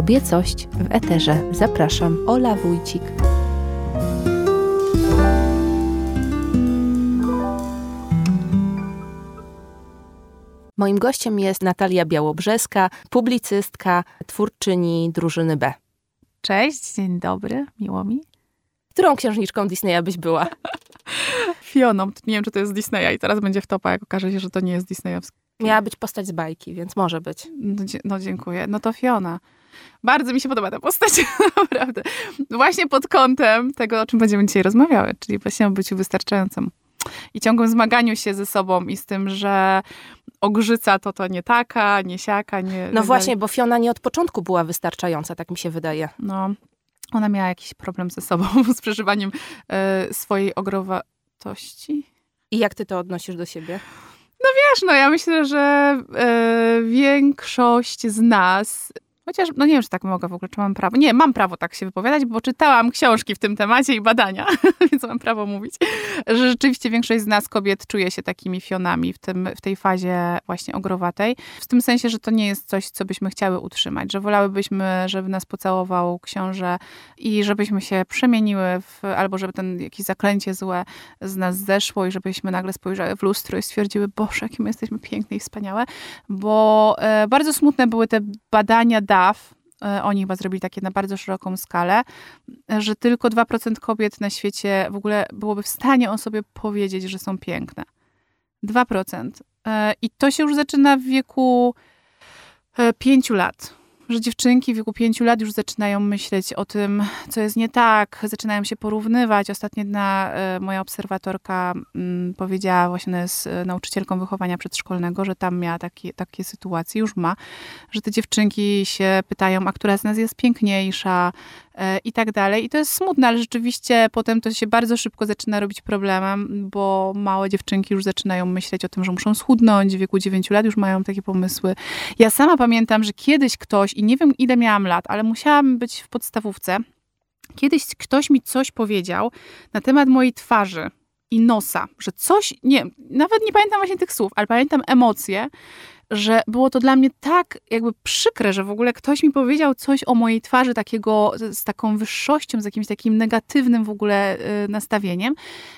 Kobiecość w Eterze. Zapraszam, Ola Wójcik. Moim gościem jest Natalia Białobrzeska, publicystka, twórczyni drużyny B. Cześć, dzień dobry, miło mi. Którą księżniczką Disneya byś była? Fioną. Nie wiem, czy to jest Disneya i teraz będzie w topa, jak okaże się, że to nie jest disneyowski. Miała być postać z bajki, więc może być. No, no dziękuję. No to Fiona. Bardzo mi się podoba ta postać, naprawdę. Właśnie pod kątem tego, o czym będziemy dzisiaj rozmawiały, czyli właśnie o byciu wystarczającym. I ciągłym zmaganiu się ze sobą i z tym, że ogrzyca to to nie taka, nie siaka, nie... No właśnie, bo Fiona nie od początku była wystarczająca, tak mi się wydaje. No, ona miała jakiś problem ze sobą, z przeżywaniem y, swojej ogrowatości. I jak ty to odnosisz do siebie? No wiesz, no ja myślę, że y, większość z nas Chociaż, no nie wiem, czy tak mogę w ogóle, czy mam prawo. Nie, mam prawo tak się wypowiadać, bo czytałam książki w tym temacie i badania, więc mam prawo mówić, że rzeczywiście większość z nas kobiet czuje się takimi fionami w, tym, w tej fazie właśnie ogrowatej. W tym sensie, że to nie jest coś, co byśmy chciały utrzymać, że wolałybyśmy, żeby nas pocałował książę i żebyśmy się przemieniły, w, albo żeby ten jakieś zaklęcie złe z nas zeszło i żebyśmy nagle spojrzały w lustro i stwierdziły, boże, jakie my jesteśmy piękne i wspaniałe, bo e, bardzo smutne były te badania DAF, e, oni chyba zrobili takie na bardzo szeroką skalę, że tylko 2% kobiet na świecie w ogóle byłoby w stanie o sobie powiedzieć, że są piękne. 2%. E, I to się już zaczyna w wieku 5 e, lat że dziewczynki w wieku pięciu lat już zaczynają myśleć o tym, co jest nie tak, zaczynają się porównywać. Ostatnio e, moja obserwatorka mm, powiedziała, właśnie ona jest e, nauczycielką wychowania przedszkolnego, że tam miała takie, takie sytuacje, już ma, że te dziewczynki się pytają, a która z nas jest piękniejsza, i tak dalej. I to jest smutne, ale rzeczywiście potem to się bardzo szybko zaczyna robić problemem, bo małe dziewczynki już zaczynają myśleć o tym, że muszą schudnąć, w wieku 9 lat już mają takie pomysły. Ja sama pamiętam, że kiedyś ktoś, i nie wiem ile miałam lat, ale musiałam być w podstawówce, kiedyś ktoś mi coś powiedział na temat mojej twarzy i nosa, że coś, nie, nawet nie pamiętam właśnie tych słów, ale pamiętam emocje, że było to dla mnie tak jakby przykre, że w ogóle ktoś mi powiedział coś o mojej twarzy takiego, z taką wyższością, z jakimś takim negatywnym w ogóle y, nastawieniem,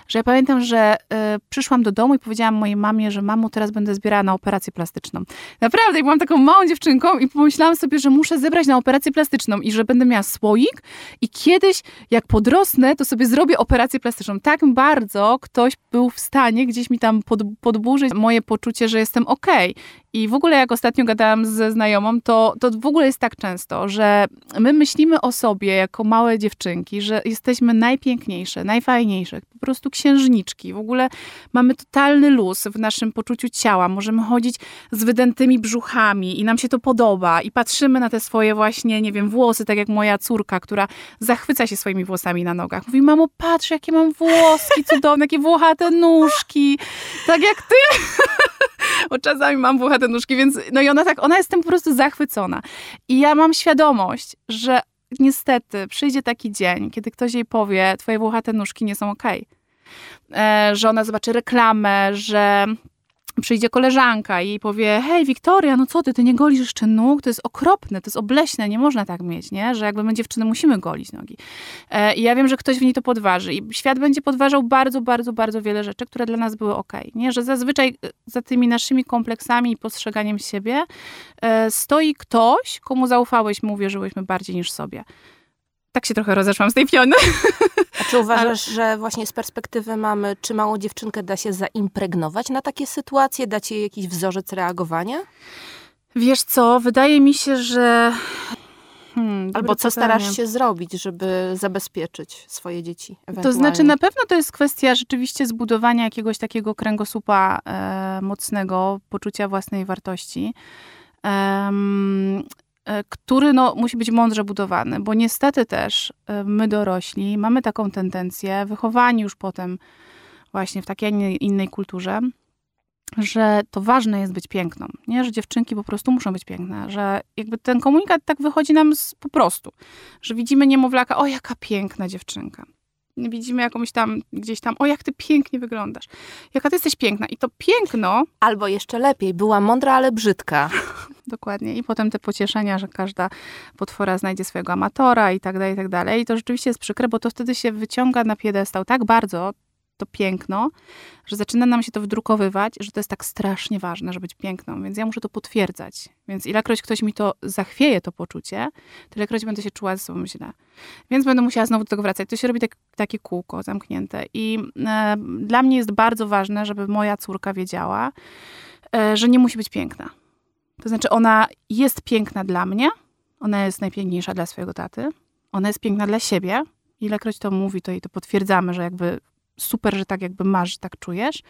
że ja pamiętam, że y, przyszłam do domu i powiedziałam mojej mamie, że mamo, teraz będę zbierała na operację plastyczną. Naprawdę, jak byłam taką małą dziewczynką i pomyślałam sobie, że muszę zebrać na operację plastyczną i że będę miała słoik i kiedyś, jak podrosnę, to sobie zrobię operację plastyczną. Tak bardzo ktoś był w stanie gdzieś mi tam pod, podburzyć moje poczucie, że jestem okej. Okay. I w ogóle jak ostatnio gadałam ze znajomą, to, to w ogóle jest tak często, że my myślimy o sobie jako małe dziewczynki, że jesteśmy najpiękniejsze, najfajniejsze, po prostu księżniczki. W ogóle mamy totalny luz w naszym poczuciu ciała. Możemy chodzić z wydętymi brzuchami i nam się to podoba i patrzymy na te swoje właśnie, nie wiem, włosy, tak jak moja córka, która zachwyca się swoimi włosami na nogach. Mówi, mamo, patrz, jakie mam włoski cudowne, jakie włochate nóżki. Tak jak ty. Bo czasami mam włochate nóżki, więc no i ona tak, ona jest tym po prostu zachwycona. I ja mam świadomość, że niestety przyjdzie taki dzień, kiedy ktoś jej powie, twoje włochate nóżki nie są okej. Okay. Że ona zobaczy reklamę, że przyjdzie koleżanka i powie, hej Wiktoria, no co ty, ty nie golisz jeszcze nóg? To jest okropne, to jest obleśne, nie można tak mieć, nie? Że jakby my dziewczyny musimy golić nogi. E, I ja wiem, że ktoś w niej to podważy i świat będzie podważał bardzo, bardzo, bardzo wiele rzeczy, które dla nas były ok, nie? Że zazwyczaj e, za tymi naszymi kompleksami i postrzeganiem siebie e, stoi ktoś, komu zaufałyśmy, uwierzyłyśmy bardziej niż sobie. Tak się trochę rozeszłam z tej piony. A czy uważasz, Ale... że właśnie z perspektywy mamy, czy małą dziewczynkę da się zaimpregnować na takie sytuacje? Dać jej jakiś wzorzec reagowania? Wiesz co, wydaje mi się, że... Hmm, Albo co pytanie. starasz się zrobić, żeby zabezpieczyć swoje dzieci? To znaczy, na pewno to jest kwestia rzeczywiście zbudowania jakiegoś takiego kręgosłupa e, mocnego, poczucia własnej wartości. Um, który no, musi być mądrze budowany, bo niestety też e, my dorośli mamy taką tendencję, wychowani już potem właśnie w takiej innej, innej kulturze, że to ważne jest być piękną, nie? że dziewczynki po prostu muszą być piękne, że jakby ten komunikat tak wychodzi nam z, po prostu, że widzimy niemowlaka, o jaka piękna dziewczynka. Widzimy jakąś tam, gdzieś tam, o jak ty pięknie wyglądasz, jaka ty jesteś piękna. I to piękno... Albo jeszcze lepiej, była mądra, ale brzydka. Dokładnie. I potem te pocieszenia, że każda potwora znajdzie swojego amatora i tak dalej, i tak dalej. I to rzeczywiście jest przykre, bo to wtedy się wyciąga na piedestał tak bardzo, to piękno, że zaczyna nam się to wdrukowywać, że to jest tak strasznie ważne, żeby być piękną, więc ja muszę to potwierdzać. Więc ilekroć ktoś mi to zachwieje, to poczucie, tylekroć będę się czuła ze sobą źle. Więc będę musiała znowu do tego wracać. To się robi tak, takie kółko zamknięte. I e, dla mnie jest bardzo ważne, żeby moja córka wiedziała, e, że nie musi być piękna. To znaczy, ona jest piękna dla mnie, ona jest najpiękniejsza dla swojego taty, ona jest piękna dla siebie. Ilekroć to mówi, to jej to potwierdzamy, że jakby super, że tak jakby masz, że tak czujesz,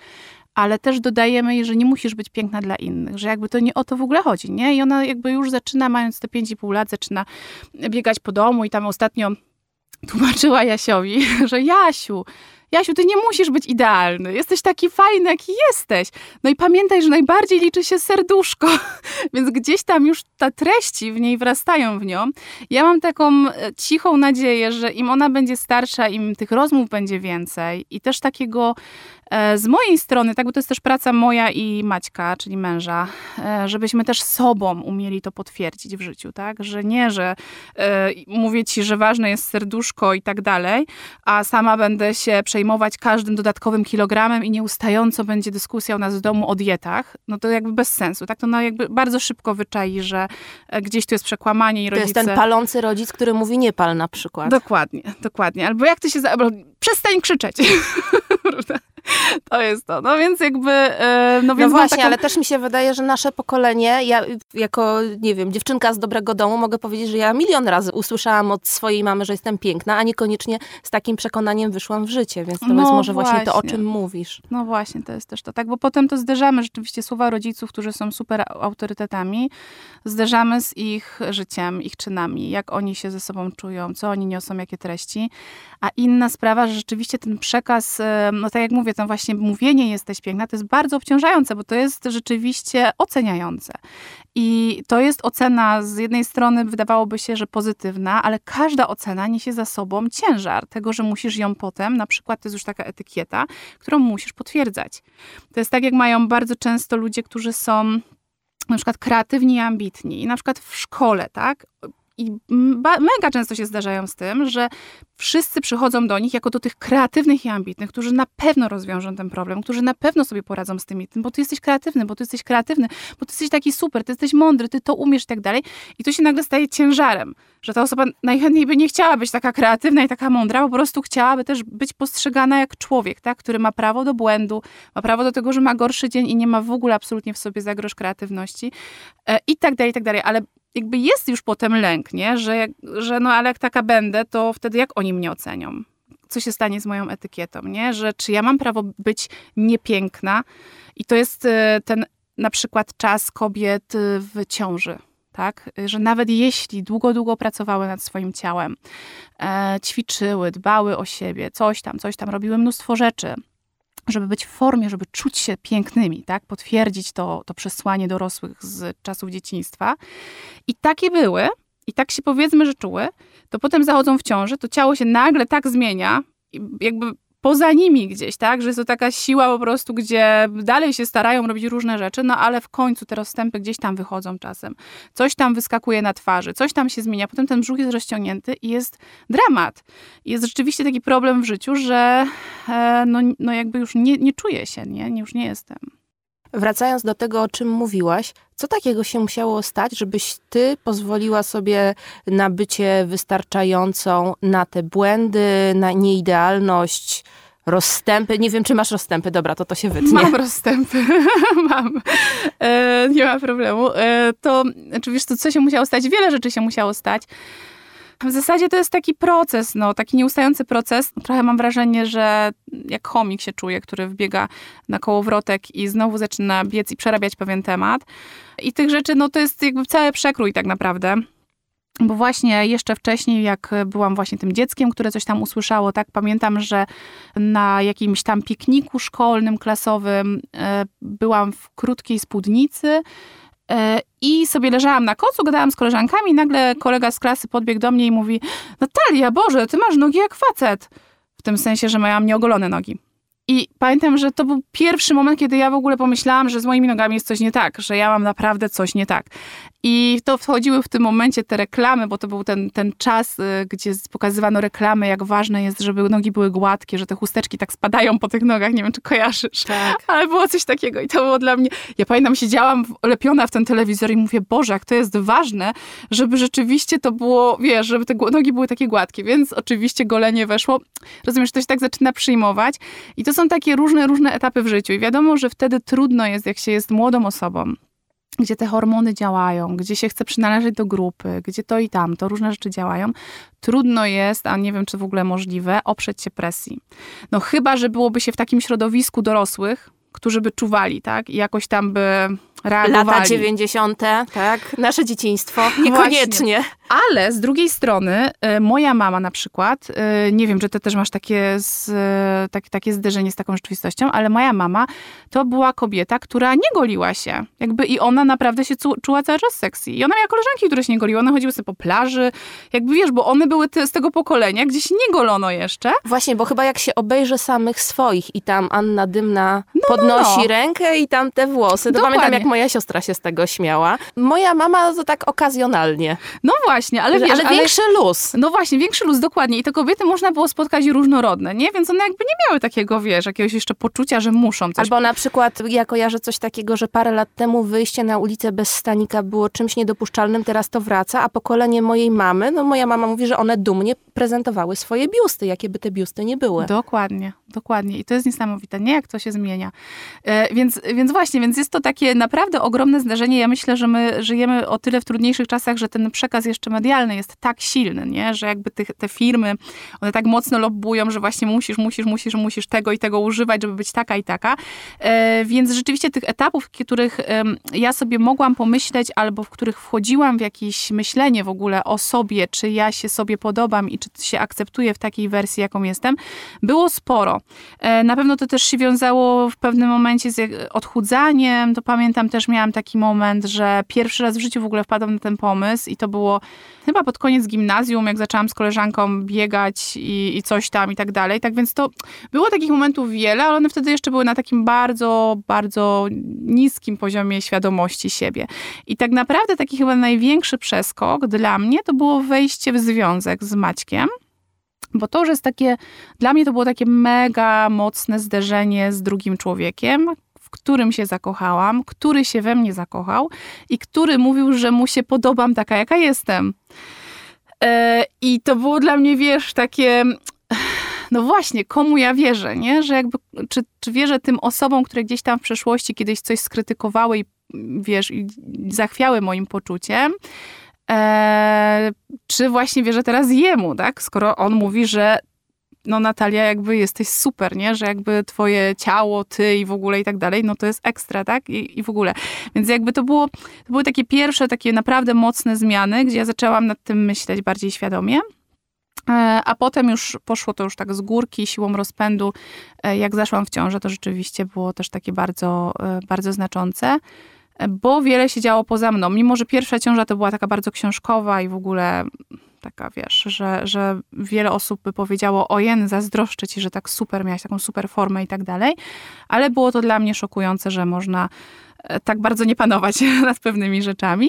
ale też dodajemy jej, że nie musisz być piękna dla innych, że jakby to nie o to w ogóle chodzi, nie? I ona jakby już zaczyna, mając te 5,5 lat, zaczyna biegać po domu i tam ostatnio tłumaczyła Jasiowi, że Jasiu, Jasiu, ty nie musisz być idealny. Jesteś taki fajny, jaki jesteś. No i pamiętaj, że najbardziej liczy się serduszko, więc gdzieś tam już ta treści w niej wrastają w nią. Ja mam taką e, cichą nadzieję, że im ona będzie starsza, im tych rozmów będzie więcej i też takiego E, z mojej strony, tak, bo to jest też praca moja i Maćka, czyli męża, e, żebyśmy też sobą umieli to potwierdzić w życiu, tak? Że nie, że mówię ci, że ważne jest serduszko i tak dalej, a sama będę się przejmować każdym dodatkowym kilogramem i nieustająco będzie dyskusja u nas w domu o dietach, no to jakby bez sensu, tak? To no jakby bardzo szybko wyczai, że gdzieś tu jest przekłamanie i rodzice... To jest ten palący rodzic, który mówi nie pal na przykład. Dokładnie, dokładnie. Albo jak ty się... Za... Przestań krzyczeć. To jest to. No więc jakby... E, no, więc no właśnie, taką... ale też mi się wydaje, że nasze pokolenie, ja jako, nie wiem, dziewczynka z dobrego domu mogę powiedzieć, że ja milion razy usłyszałam od swojej mamy, że jestem piękna, a niekoniecznie z takim przekonaniem wyszłam w życie, więc to no jest może właśnie. właśnie to, o czym mówisz. No właśnie, to jest też to. Tak, bo potem to zderzamy rzeczywiście słowa rodziców, którzy są super autorytetami, zderzamy z ich życiem, ich czynami, jak oni się ze sobą czują, co oni niosą, jakie treści. A inna sprawa, że rzeczywiście ten przekaz, no tak jak mówię, to właśnie mówienie jesteś piękna, to jest bardzo obciążające, bo to jest rzeczywiście oceniające. I to jest ocena z jednej strony wydawałoby się, że pozytywna, ale każda ocena niesie za sobą ciężar tego, że musisz ją potem, na przykład to jest już taka etykieta, którą musisz potwierdzać. To jest tak, jak mają bardzo często ludzie, którzy są na przykład kreatywni i ambitni. I na przykład w szkole, tak? I mega często się zdarzają z tym, że wszyscy przychodzą do nich jako do tych kreatywnych i ambitnych, którzy na pewno rozwiążą ten problem, którzy na pewno sobie poradzą z tym tym, bo ty jesteś kreatywny, bo ty jesteś kreatywny, bo ty jesteś taki super, ty jesteś mądry, ty to umiesz i tak dalej. I to się nagle staje ciężarem, że ta osoba najchętniej by nie chciała być taka kreatywna i taka mądra, po prostu chciałaby też być postrzegana jak człowiek, tak, który ma prawo do błędu, ma prawo do tego, że ma gorszy dzień i nie ma w ogóle absolutnie w sobie zagroż kreatywności e, i tak dalej, i tak dalej. Ale jakby jest już potem lęk, nie? Że, że no ale jak taka będę, to wtedy jak oni mnie ocenią? Co się stanie z moją etykietą, nie? Że czy ja mam prawo być niepiękna? I to jest e, ten na przykład czas kobiet w ciąży. Tak? Że nawet jeśli długo, długo pracowały nad swoim ciałem, e, ćwiczyły, dbały o siebie, coś tam, coś tam, robiły mnóstwo rzeczy, żeby być w formie, żeby czuć się pięknymi, tak? potwierdzić to, to przesłanie dorosłych z czasów dzieciństwa. I takie były, i tak się powiedzmy, że czuły, to potem zachodzą w ciąży, to ciało się nagle tak zmienia, jakby poza nimi gdzieś, tak? Że jest to taka siła po prostu, gdzie dalej się starają robić różne rzeczy, no ale w końcu te rozstępy gdzieś tam wychodzą czasem. Coś tam wyskakuje na twarzy, coś tam się zmienia, potem ten brzuch jest rozciągnięty i jest dramat. Jest rzeczywiście taki problem w życiu, że e, no, no jakby już nie, nie czuję się, nie? Już nie jestem. Wracając do tego, o czym mówiłaś, co takiego się musiało stać, żebyś ty pozwoliła sobie na bycie wystarczającą na te błędy, na nieidealność, rozstępy. Nie wiem, czy masz rozstępy. Dobra, to to się wytnie. Mam rozstępy. Mam. E, nie ma problemu. E, to, znaczy to co się musiało stać? Wiele rzeczy się musiało stać. W zasadzie to jest taki proces, no, taki nieustający proces. Trochę mam wrażenie, że jak chomik się czuje, który wbiega na kołowrotek i znowu zaczyna biec i przerabiać pewien temat. I tych rzeczy, no to jest jakby cały przekrój tak naprawdę. Bo właśnie jeszcze wcześniej, jak byłam właśnie tym dzieckiem, które coś tam usłyszało, tak pamiętam, że na jakimś tam pikniku szkolnym, klasowym e, byłam w krótkiej spódnicy I sobie leżałam na kocu, gadałam z koleżankami, nagle kolega z klasy podbiegł do mnie i mówi Natalia, Boże, ty masz nogi jak facet. w tym sensie, że miałam nieogolone nogi. I pamiętam, że to był pierwszy moment, kiedy ja w ogóle pomyślałam, że z moimi nogami jest coś nie tak, że ja mam naprawdę coś nie tak. I to wchodziły w tym momencie te reklamy, bo to był ten, ten czas, y, gdzie pokazywano reklamy, jak ważne jest, żeby nogi były gładkie, że te chusteczki tak spadają po tych nogach. Nie wiem, czy kojarzysz. Tak. Ale było coś takiego i to było dla mnie... Ja pamiętam, siedziałam lepiona w ten telewizor i mówię, Boże, jak to jest ważne, żeby rzeczywiście to było, wiesz, żeby te nogi były takie gładkie. Więc oczywiście golenie weszło. Rozumiesz, to się tak zaczyna przyjmować. I to są takie różne, różne etapy w życiu. I wiadomo, że wtedy trudno jest, jak się jest młodą osobą, gdzie te hormony działają, gdzie się chce przynależeć do grupy, gdzie to i tam, to różne rzeczy działają, trudno jest, a nie wiem, czy w ogóle możliwe, oprzeć się presji. No chyba, że byłoby się w takim środowisku dorosłych, którzy by czuwali, tak? I jakoś tam by reagowali. Lata 90., tak? Nasze dzieciństwo. Niekoniecznie. Właśnie. Ale z drugiej strony, y, moja mama na przykład, y, nie wiem, czy ty też masz takie, z, tak, takie zderzenie z taką rzeczywistością, ale moja mama to była kobieta, która nie goliła się. Jakby i ona naprawdę się czuła cały czas sexy. I ona miała koleżanki, które się nie goliły. One chodziły sobie po plaży. Jakby wiesz, bo one były te, z tego pokolenia, gdzie się nie golono jeszcze. Właśnie, bo chyba jak się obejrzy samych swoich i tam Anna Dymna no, podnosi no, no. rękę i tam te włosy, to Dokładnie. pamiętam jak moja siostra się z tego śmiała. Moja mama to tak okazjonalnie. No właśnie, ale wiesz... Ale większy ale, luz. No właśnie, większy luz, dokładnie. I te kobiety można było spotkać różnorodne, nie? Więc one jakby nie miały takiego, wiesz, jakiegoś jeszcze poczucia, że muszą coś... Albo na przykład ja kojarzę coś takiego, że parę lat temu wyjście na ulicę bez stanika było czymś niedopuszczalnym, teraz to wraca, a pokolenie mojej mamy, no moja mama mówi, że one dumnie prezentowały swoje biusty, jakie by te biusty nie były. Dokładnie, dokładnie. I to jest niesamowite, nie? Jak to się zmienia. E, więc, więc właśnie, więc jest to takie naprawdę ogromne zdarzenie. Ja myślę, że my żyjemy o tyle w trudniejszych czasach, że ten przekaz jeszcze medialny jest tak silny, nie? że jakby te, te firmy, one tak mocno lobbują, że właśnie musisz, musisz, musisz, musisz tego i tego używać, żeby być taka i taka. E, więc rzeczywiście tych etapów, których e, ja sobie mogłam pomyśleć, albo w których wchodziłam w jakieś myślenie w ogóle o sobie, czy ja się sobie podobam i czy się akceptuję w takiej wersji, jaką jestem, było sporo. E, na pewno to też się wiązało w pewnym momencie z odchudzaniem. To pamiętam też miałam taki moment, że pierwszy raz w życiu w ogóle wpadłam na ten pomysł i to było chyba pod koniec gimnazjum, jak zaczęłam z koleżanką biegać i, i coś tam i tak dalej. Tak więc to było takich momentów wiele, ale one wtedy jeszcze były na takim bardzo, bardzo niskim poziomie świadomości siebie. I tak naprawdę taki chyba największy przeskok dla mnie to było wejście w związek z Maćkiem. Bo to już jest takie, dla mnie to było takie mega mocne zderzenie z drugim człowiekiem, którym się zakochałam, który się we mnie zakochał i który mówił, że mu się podobam taka, jaka jestem. E, I to było dla mnie, wiesz, takie no właśnie, komu ja wierzę, nie? Że jakby, czy, czy wierzę tym osobom, które gdzieś tam w przeszłości kiedyś coś skrytykowały i wiesz, i zachwiały moim poczuciem, e, czy właśnie wierzę teraz jemu, tak? Skoro on mówi, że no Natalia, jakby jesteś super, nie? Że jakby twoje ciało, ty i w ogóle i tak dalej, no to jest ekstra, tak? I, i w ogóle. Więc jakby to było, to były takie pierwsze, takie naprawdę mocne zmiany, gdzie ja zaczęłam nad tym myśleć bardziej świadomie. E, a potem już poszło to już tak z górki, siłą rozpędu. E, jak zaszłam w ciążę, to rzeczywiście było też takie bardzo, bardzo znaczące, bo wiele się działo poza mną. Mimo, że pierwsza ciąża to była taka bardzo książkowa i w ogóle taka, wiesz, że, że wiele osób by powiedziało, ojen, zazdroszczę ci, że tak super, miałaś taką super formę i tak dalej, ale było to dla mnie szokujące, że można e, tak bardzo nie panować nad pewnymi rzeczami.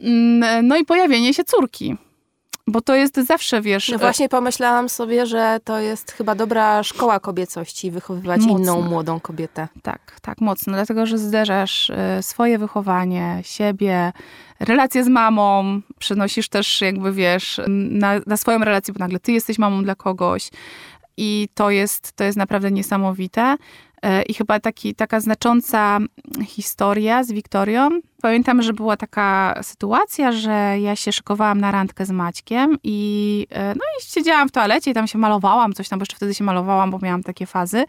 Mm, no i pojawienie się córki. Bo to jest zawsze, wiesz... No właśnie pomyślałam sobie, że to jest chyba dobra szkoła kobiecości, wychowywać mocno. inną młodą kobietę. Tak, tak, mocno. Dlatego, że zderzasz e, swoje wychowanie, siebie, relacje z mamą, przenosisz też jakby, wiesz, na, na swoją relację, bo nagle ty jesteś mamą dla kogoś i to jest, to jest naprawdę niesamowite. E, I chyba taki, taka znacząca historia z Wiktorią. Pamiętam, że była taka sytuacja, że ja się szykowałam na randkę z Maćkiem i, e, no i siedziałam w toalecie i tam się malowałam, coś tam, bo jeszcze wtedy się malowałam, bo miałam takie fazy.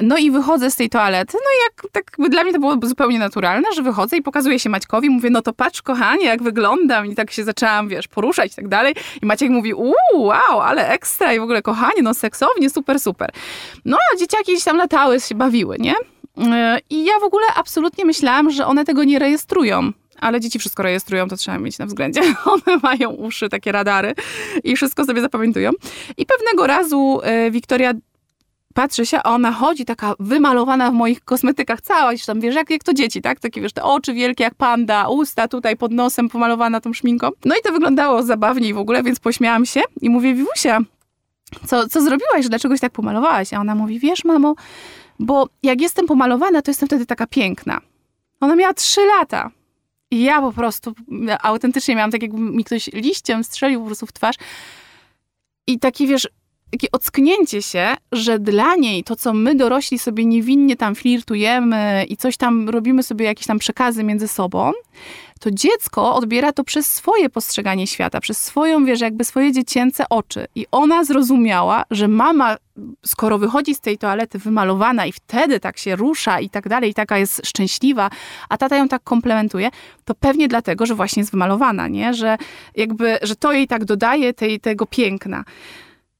No i wychodzę z tej toalety, no i jak tak dla mnie to było zupełnie naturalne, że wychodzę i pokazuję się Maćkowi, mówię, no to patrz kochanie, jak wyglądam i tak się zaczęłam, wiesz, poruszać i tak dalej. I Maciek mówi, uuu, wow, ale ekstra i w ogóle kochanie, no seksownie, super, super. No a dzieciaki gdzieś tam latały, się bawiły, nie? E, I ja w ogóle absolutnie myślałam, że one tego nie rejestrują. ale dzieci wszystko rejestrują, to trzeba mieć na względzie. One mają uszy, takie radary i wszystko sobie zapamiętują. I pewnego razu e, Wiktoria patrzy się, a ona chodzi taka wymalowana w moich kosmetykach cała, tam wiesz, jak, jak to dzieci, tak? Takie wiesz, te oczy wielkie jak panda, usta tutaj pod nosem pomalowana tą szminką. No i to wyglądało zabawniej w ogóle, więc pośmiałam się i mówię, Wiwusia, co, co zrobiłaś, że dlaczegoś tak pomalowałaś? A ona mówi, wiesz mamo, bo jak jestem pomalowana, to jestem wtedy taka piękna. Ona miała trzy lata. I ja po prostu autentycznie miałam tak, jakby mi ktoś liściem strzelił po prostu w twarz. I taki, wiesz, takie ocknięcie się, że dla niej to, co my dorośli sobie niewinnie tam flirtujemy i coś tam robimy sobie, jakieś tam przekazy między sobą, to dziecko odbiera to przez swoje postrzeganie świata, przez swoją, wiesz, jakby swoje dziecięce oczy. I ona zrozumiała, że mama, skoro wychodzi z tej toalety wymalowana i wtedy tak się rusza i tak dalej, i taka jest szczęśliwa, a tata ją tak komplementuje, to pewnie dlatego, że właśnie jest wymalowana, nie? Że jakby, że to jej tak dodaje tej, tego piękna.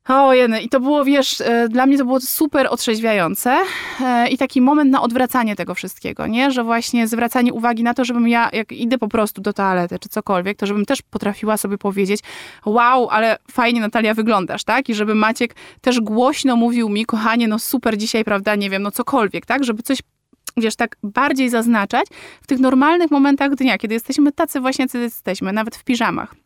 O jeny, i to było, wiesz, e, dla mnie to było super otrzeźwiające e, i taki moment na odwracanie tego wszystkiego, nie? Że właśnie zwracanie uwagi na to, żebym ja, jak idę po prostu do toalety czy cokolwiek, to żebym też potrafiła sobie powiedzieć, wow, ale fajnie Natalia wyglądasz, tak? I żeby Maciek też głośno mówił mi, kochanie, no super dzisiaj, prawda, nie wiem, no cokolwiek, tak? Żeby coś wiesz, tak bardziej zaznaczać w tych normalnych momentach dnia, kiedy jesteśmy tacy właśnie, co jesteśmy, nawet w piżamach.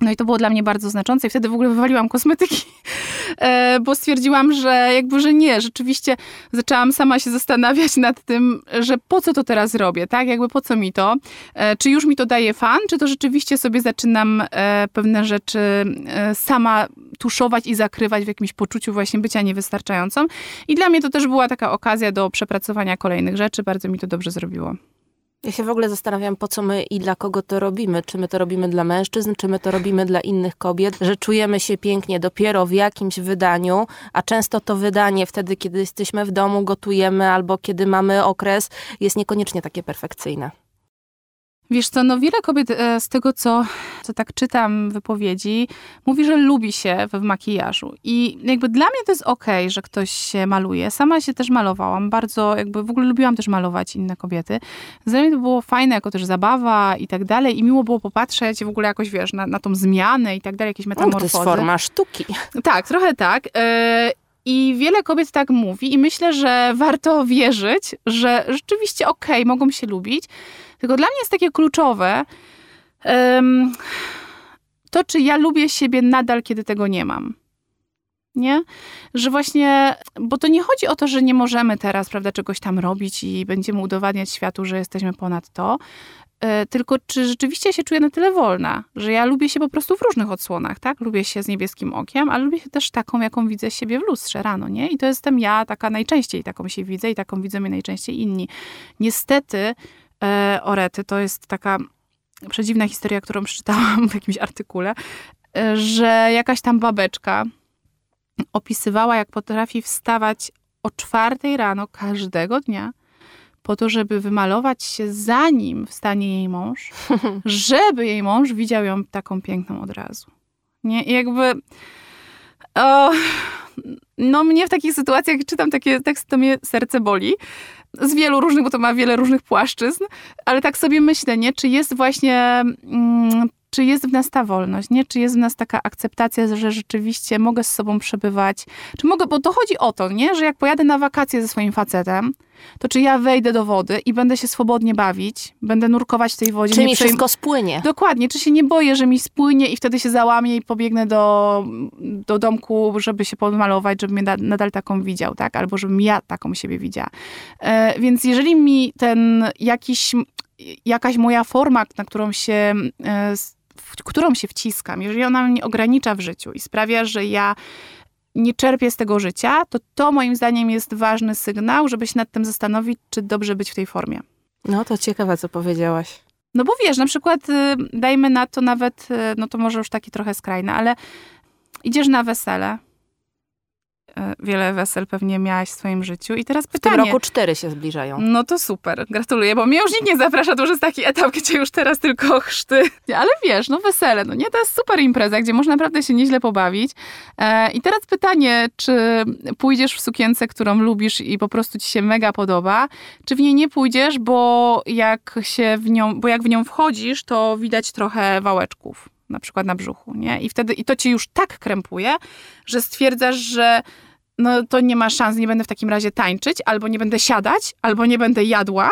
No i to było dla mnie bardzo znaczące i wtedy w ogóle wywaliłam kosmetyki, e, bo stwierdziłam, że jakby, że nie, rzeczywiście zaczęłam sama się zastanawiać nad tym, że po co to teraz robię, tak? Jakby po co mi to? E, czy już mi to daje fan, czy to rzeczywiście sobie zaczynam e, pewne rzeczy sama tuszować i zakrywać w jakimś poczuciu właśnie bycia niewystarczającą? I dla mnie to też była taka okazja do przepracowania kolejnych rzeczy, bardzo mi to dobrze zrobiło. Ja się w ogóle zastanawiam, po co my i dla kogo to robimy. Czy my to robimy dla mężczyzn, czy my to robimy dla innych kobiet, że czujemy się pięknie dopiero w jakimś wydaniu, a często to wydanie wtedy, kiedy jesteśmy w domu, gotujemy albo kiedy mamy okres, jest niekoniecznie takie perfekcyjne. Wiesz co, no wiele kobiet e, z tego, co, co tak czytam wypowiedzi, mówi, że lubi się w makijażu. I jakby dla mnie to jest okej, okay, że ktoś się maluje. Sama się też malowałam. Bardzo jakby w ogóle lubiłam też malować inne kobiety. Dla mnie to było fajne jako też zabawa i tak dalej. I miło było popatrzeć w ogóle jakoś, wiesz, na, na tą zmianę i tak dalej, jakieś metamorfozy. To jest forma sztuki. Tak, trochę tak. E, i wiele kobiet tak mówi, i myślę, że warto wierzyć, że rzeczywiście okej, okay, mogą się lubić. Tylko dla mnie jest takie kluczowe um, to, czy ja lubię siebie nadal, kiedy tego nie mam. Nie? Że właśnie, bo to nie chodzi o to, że nie możemy teraz, prawda, czegoś tam robić i będziemy udowadniać światu, że jesteśmy ponad to, E, tylko czy rzeczywiście się czuję na tyle wolna, że ja lubię się po prostu w różnych odsłonach, tak? Lubię się z niebieskim okiem, ale lubię się też taką, jaką widzę siebie w lustrze rano, nie? I to jestem ja, taka najczęściej taką się widzę i taką widzą mnie najczęściej inni. Niestety, Orety, to jest taka przedziwna historia, którą przeczytałam w jakimś artykule, e, że jakaś tam babeczka opisywała, jak potrafi wstawać o czwartej rano każdego dnia, po to, żeby wymalować się zanim wstanie jej mąż, żeby jej mąż widział ją taką piękną od razu. Nie, I jakby... O, no mnie w takich sytuacjach, jak czytam takie teksty, to mnie serce boli. Z wielu różnych, bo to ma wiele różnych płaszczyzn, ale tak sobie myślę, nie? Czy jest właśnie... Mm, czy jest w nas ta wolność, nie? Czy jest w nas taka akceptacja, że rzeczywiście mogę z sobą przebywać, czy mogę, bo to chodzi o to, nie? Że jak pojadę na wakacje ze swoim facetem, to czy ja wejdę do wody i będę się swobodnie bawić, będę nurkować w tej wodzie. Czy mi wszystko spłynie. Dokładnie, czy się nie boję, że mi spłynie i wtedy się załamię i pobiegnę do, do domku, żeby się podmalować, żeby mnie nadal taką widział, tak? Albo żebym ja taką siebie widziała. E, więc jeżeli mi ten jakiś, jakaś moja forma, na którą się e, w którą się wciskam, jeżeli ona mnie ogranicza w życiu i sprawia, że ja nie czerpię z tego życia, to to moim zdaniem jest ważny sygnał, żeby się nad tym zastanowić, czy dobrze być w tej formie. No to ciekawe, co powiedziałaś. No bo wiesz, na przykład y, dajmy na to nawet, y, no to może już taki trochę skrajne, ale idziesz na wesele wiele wesel pewnie miałaś w swoim życiu. I teraz W pytanie. tym roku cztery się zbliżają. No to super, gratuluję, bo mnie już nikt nie zaprasza, to już jest taki etap, gdzie już teraz tylko chrzty. Ale wiesz, no wesele, no nie, to jest super impreza, gdzie można naprawdę się nieźle pobawić. E, I teraz pytanie, czy pójdziesz w sukience, którą lubisz i po prostu ci się mega podoba, czy w niej nie pójdziesz, bo jak się w nią, bo jak w nią wchodzisz, to widać trochę wałeczków na przykład na brzuchu, nie? I wtedy, i to cię już tak krępuje, że stwierdzasz, że no to nie ma szans, nie będę w takim razie tańczyć, albo nie będę siadać, albo nie będę jadła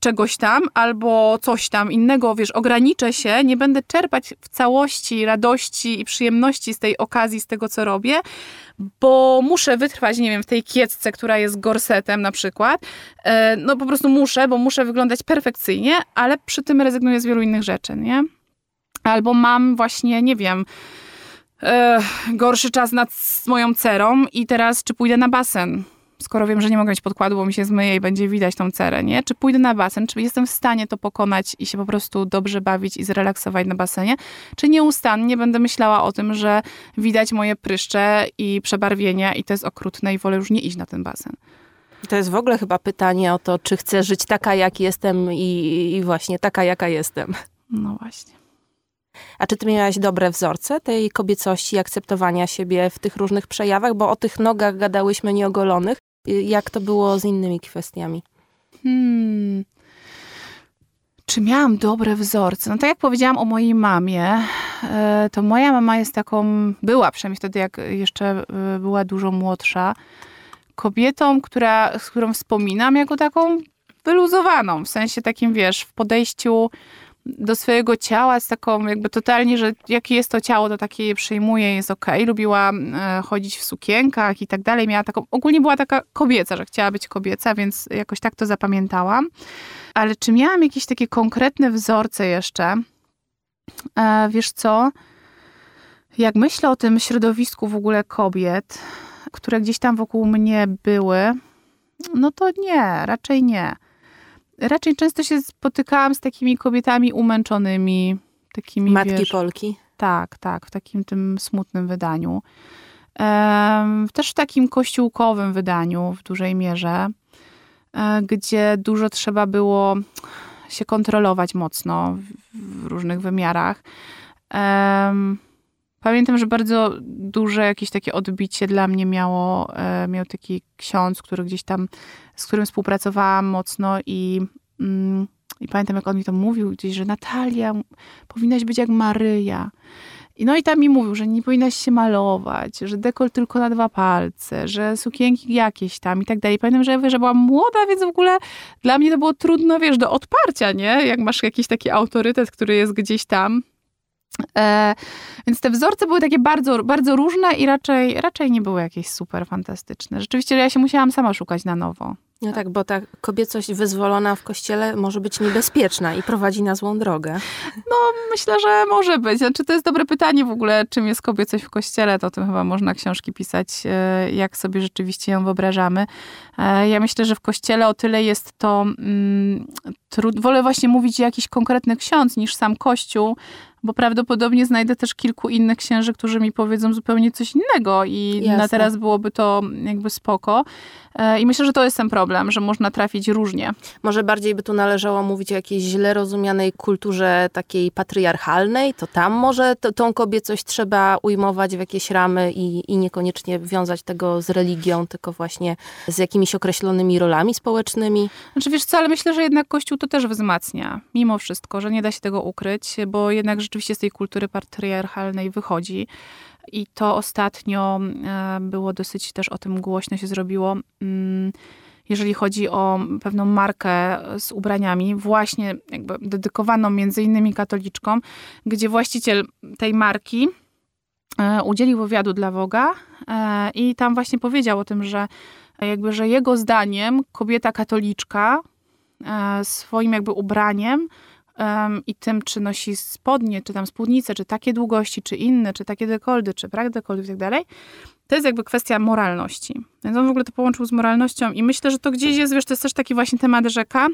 czegoś tam, albo coś tam innego, wiesz, ograniczę się, nie będę czerpać w całości radości i przyjemności z tej okazji, z tego, co robię, bo muszę wytrwać, nie wiem, w tej kiecce, która jest gorsetem na przykład. E, no po prostu muszę, bo muszę wyglądać perfekcyjnie, ale przy tym rezygnuję z wielu innych rzeczy, nie? Albo mam właśnie, nie wiem, e, gorszy czas nad moją cerą i teraz czy pójdę na basen? Skoro wiem, że nie mogę mieć podkładu, bo mi się zmyje i będzie widać tą cerę, nie? Czy pójdę na basen? Czy jestem w stanie to pokonać i się po prostu dobrze bawić i zrelaksować na basenie? Czy nieustannie będę myślała o tym, że widać moje pryszcze i przebarwienia i to jest okrutne i wolę już nie iść na ten basen? To jest w ogóle chyba pytanie o to, czy chcę żyć taka, jak jestem i, i właśnie taka, jaka jestem. No właśnie. A czy ty miałaś dobre wzorce tej kobiecości i akceptowania siebie w tych różnych przejawach? Bo o tych nogach gadałyśmy nieogolonych. Y, Jak to było z innymi kwestiami? Hmm. Czy miałam dobre wzorce? No tak jak powiedziałam o mojej mamie, e, to moja mama jest taką, była przynajmniej wtedy, jak jeszcze e, była dużo młodsza, kobietą, która, z którą wspominam jako taką wyluzowaną, w sensie takim, wiesz, w podejściu do swojego ciała z taką jakby totalnie, że jakie jest to ciało, to takie je przyjmuje, jest okej. Lubiła e, chodzić w sukienkach i tak dalej. Miała taką, ogólnie była taka kobieca, że chciała być kobieca, więc jakoś tak to zapamiętałam. Ale czy miałam jakieś takie konkretne wzorce jeszcze? E, wiesz co? Jak myślę o tym środowisku w ogóle kobiet, które gdzieś tam wokół mnie były, no to nie, raczej nie raczej często się spotykałam z takimi kobietami umęczonymi, takimi Matki wiesz, Polki. Tak, tak, w takim tym smutnym wydaniu. Em, też w takim kościółkowym wydaniu w dużej mierze, e, gdzie dużo trzeba było się kontrolować mocno w, w różnych wymiarach. Em, Pamiętam, że bardzo duże jakieś takie odbicie dla mnie miało, e, miał taki ksiądz, który gdzieś tam, z którym współpracowałam mocno i, mm, i pamiętam, jak on mi to mówił gdzieś, że Natalia, powinnaś być jak Maryja. I no i tam mi mówił, że nie powinnaś się malować, że dekol tylko na dwa palce, że sukienki jakieś tam i tak dalej. Pamiętam, że, ja, że byłam młoda, więc w ogóle dla mnie to było trudno, wiesz, do odparcia, nie? Jak masz jakiś taki autorytet, który jest gdzieś tam. E, więc te wzorce były takie bardzo, bardzo różne i raczej, raczej nie były jakieś super fantastyczne. Rzeczywiście ja się musiałam sama szukać na nowo. No tak, bo ta kobiecość wyzwolona w kościele może być niebezpieczna i prowadzi na złą drogę. No, myślę, że może być. Znaczy, to jest dobre pytanie w ogóle, czym jest kobiecość w kościele. To o tym chyba można książki pisać, e, jak sobie rzeczywiście ją wyobrażamy. E, ja myślę, że w kościele o tyle jest to mm, trud... Wolę właśnie mówić jakiś konkretny ksiądz niż sam kościół, bo prawdopodobnie znajdę też kilku innych księży, którzy mi powiedzą zupełnie coś innego i Jasne. na teraz byłoby to jakby spoko. E, I myślę, że to jest ten problem, że można trafić różnie. Może bardziej by tu należało mówić o jakiejś źle rozumianej kulturze takiej patriarchalnej, to tam może to, tą kobiecość trzeba ujmować w jakieś ramy i, i niekoniecznie wiązać tego z religią, tylko właśnie z jakimiś określonymi rolami społecznymi. Znaczy wiesz co, ale myślę, że jednak Kościół to też wzmacnia, mimo wszystko, że nie da się tego ukryć, bo jednak rzeczywiście z tej kultury patriarchalnej wychodzi. I to ostatnio e, było dosyć też o tym głośno się zrobiło. Mm, Jeżeli chodzi o pewną markę z ubraniami, właśnie jakby dedykowaną między innymi katoliczkom, gdzie właściciel tej marki e, udzielił wywiadu dla Woga e, i tam właśnie powiedział o tym, że jakby, że jego zdaniem kobieta katoliczka swoim jakby ubraniem em, i tym, czy nosi spodnie, czy tam spódnice, czy takie długości, czy inne, czy takie dekoldy, czy brak dekoldów i tak dalej, to jest jakby kwestia moralności. Więc on w ogóle to połączył z moralnością i myślę, że to gdzieś jest, wiesz, to jest też taki właśnie temat rzeka,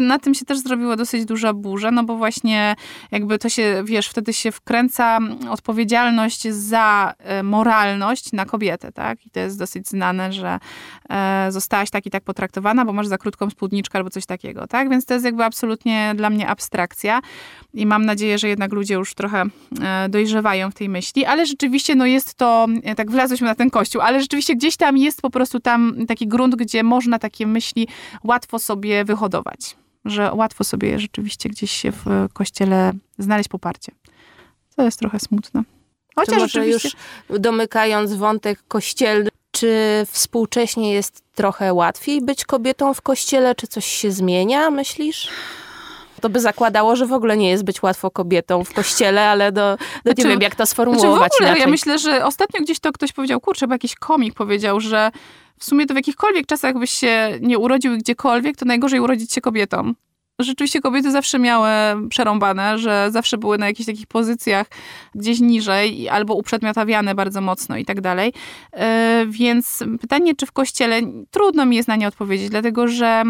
na tym się też zrobiła dosyć duża burza, no bo właśnie jakby to się, wiesz, wtedy się wkręca odpowiedzialność za e, moralność na kobietę, tak? I to jest dosyć znane, że e, zostałaś tak i tak potraktowana, bo masz za krótką spódniczkę albo coś takiego, tak? Więc to jest jakby absolutnie dla mnie abstrakcja i mam nadzieję, że jednak ludzie już trochę e, dojrzewają w tej myśli, ale rzeczywiście no jest to, tak wlazłyśmy na ten kościół, ale rzeczywiście gdzieś tam jest po prostu tam taki grunt, gdzie można takie myśli łatwo sobie wyhodować że łatwo sobie rzeczywiście gdzieś się w kościele znaleźć poparcie. To jest trochę smutne. Chociaż rzeczywiście... już domykając wątek kościelny, czy współcześnie jest trochę łatwiej być kobietą w kościele? Czy coś się zmienia, myślisz? To by zakładało, że w ogóle nie jest być łatwo kobietą w kościele, ale do, do znaczy, nie wiem, jak to sformułować znaczy w ogóle, Ja myślę, że ostatnio gdzieś to ktoś powiedział, kurczę, bo jakiś komik powiedział, że w sumie to w jakichkolwiek czasach byś się nie urodził gdziekolwiek, to najgorzej urodzić się kobietą. Rzeczywiście kobiety zawsze miały przerąbane, że zawsze były na jakichś takich pozycjach gdzieś niżej albo uprzedmiotawiane bardzo mocno i tak dalej. E, więc pytanie, czy w kościele, trudno mi jest na nie odpowiedzieć, dlatego że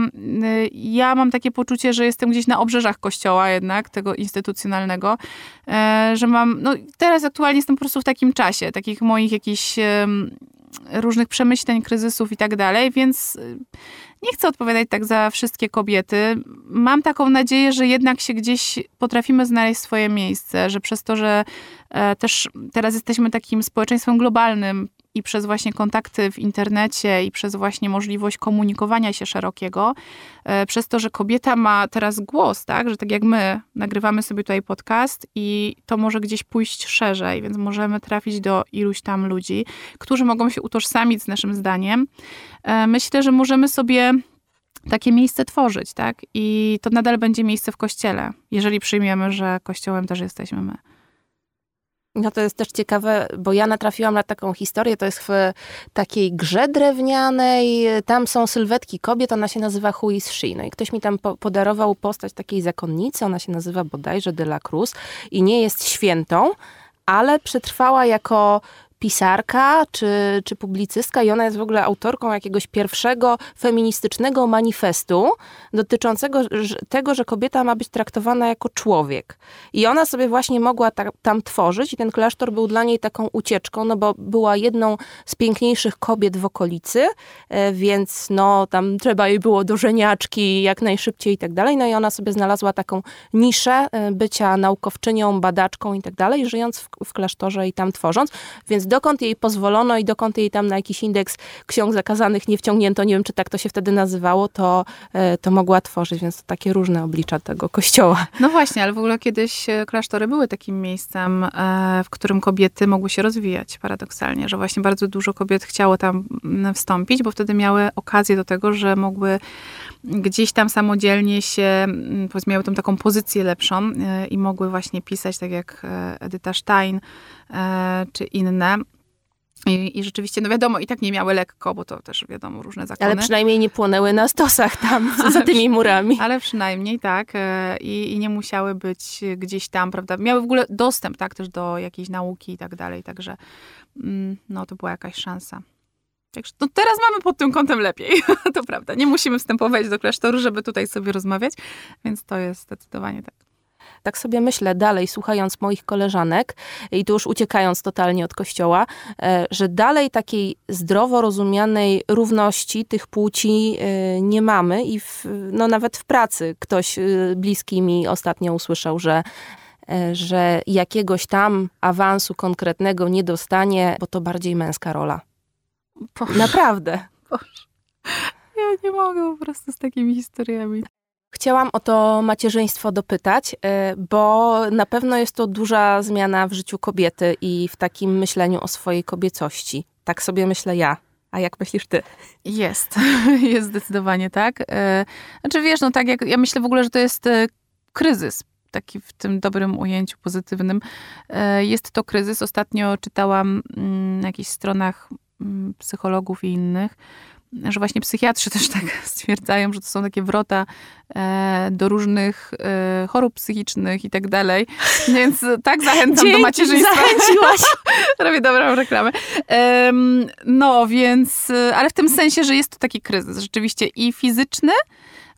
ja mam takie poczucie, że jestem gdzieś na obrzeżach kościoła jednak, tego instytucjonalnego, e, że mam, no teraz aktualnie jestem po prostu w takim czasie, takich moich jakichś różnych przemyśleń, kryzysów i tak dalej, więc y, nie chcę odpowiadać tak za wszystkie kobiety. Mam taką nadzieję, że jednak się gdzieś potrafimy znaleźć swoje miejsce, że przez to, że e, też teraz jesteśmy takim społeczeństwem globalnym, i przez właśnie kontakty w internecie i przez właśnie możliwość komunikowania się szerokiego, e, przez to, że kobieta ma teraz głos, tak, że tak jak my nagrywamy sobie tutaj podcast i to może gdzieś pójść szerzej, więc możemy trafić do iluś tam ludzi, którzy mogą się utożsamić z naszym zdaniem. E, myślę, że możemy sobie takie miejsce tworzyć, tak? I to nadal będzie miejsce w kościele, jeżeli przyjmiemy, że kościołem też jesteśmy my. No to jest też ciekawe, bo ja natrafiłam na taką historię, to jest w takiej grze drewnianej, tam są sylwetki kobiet, ona się nazywa Who is She. No i ktoś mi tam po podarował postać takiej zakonnicy, ona się nazywa bodajże de la Cruz i nie jest świętą, ale przetrwała jako pisarka czy, czy publicystka i ona jest w ogóle autorką jakiegoś pierwszego feministycznego manifestu dotyczącego tego, że kobieta ma być traktowana jako człowiek. I ona sobie właśnie mogła ta, tam tworzyć i ten klasztor był dla niej taką ucieczką, no bo była jedną z piękniejszych kobiet w okolicy, e, więc no tam trzeba jej było do żeniaczki jak najszybciej i tak dalej. No i ona sobie znalazła taką niszę e, bycia naukowczynią, badaczką i tak dalej, żyjąc w, w klasztorze i tam tworząc. Więc dokąd jej pozwolono i dokąd jej tam na jakiś indeks ksiąg zakazanych nie wciągnięto, nie wiem, czy tak to się wtedy nazywało, to, e, to mogła tworzyć, więc to takie różne oblicza tego kościoła. No właśnie, ale w ogóle kiedyś e, klasztory były takim miejscem, e, w którym kobiety mogły się rozwijać, paradoksalnie, że właśnie bardzo dużo kobiet chciało tam mm, wstąpić, bo wtedy miały okazję do tego, że mogły gdzieś tam samodzielnie się, mm, powiedzmy, miały tą taką pozycję lepszą i mogły właśnie pisać, tak jak Edyta Stein czy inne. I, I, rzeczywiście, no wiadomo, i tak nie miały lekko, bo to też wiadomo, różne zakony. Ale przynajmniej nie płonęły na stosach tam, za tymi murami. Ale przynajmniej, tak. E, I, I, nie musiały być gdzieś tam, prawda. Miały w ogóle dostęp, tak, też do jakiejś nauki i tak dalej. Także, mm, no, to była jakaś szansa. Także no teraz mamy pod tym kątem lepiej, to prawda. Nie musimy wstępować do klasztoru, żeby tutaj sobie rozmawiać, więc to jest zdecydowanie tak tak sobie myślę dalej, słuchając moich koleżanek i tu już uciekając totalnie od kościoła, e, że dalej takiej zdrowo rozumianej równości tych płci e, nie mamy i w, no nawet w pracy ktoś e, bliski mi ostatnio usłyszał, że że jakiegoś tam awansu konkretnego nie dostanie, bo to bardziej męska rola. Boże. Naprawdę. Boże. Ja nie mogę po prostu z takimi historiami. Chciałam o to macierzyństwo dopytać, e, bo na pewno jest to duża zmiana w życiu kobiety i w takim myśleniu o swojej kobiecości. Tak sobie myślę ja. A jak myślisz ty? Jest, jest zdecydowanie tak. E, znaczy wiesz, no tak jak ja myślę w ogóle, że to jest e, kryzys, taki w tym dobrym ujęciu pozytywnym. Jest to kryzys. Ostatnio czytałam mm, na jakichś stronach mm, psychologów i innych, że właśnie psychiatrzy też tak stwierdzają, że to są takie wrota e, do różnych e, chorób psychicznych i tak dalej. Więc tak zachęcam Dzięki, do macierzyństwa. zachęciłaś. Robię dobrą reklamę. E, no, więc, ale w tym sensie, że jest to taki kryzys rzeczywiście i fizyczny,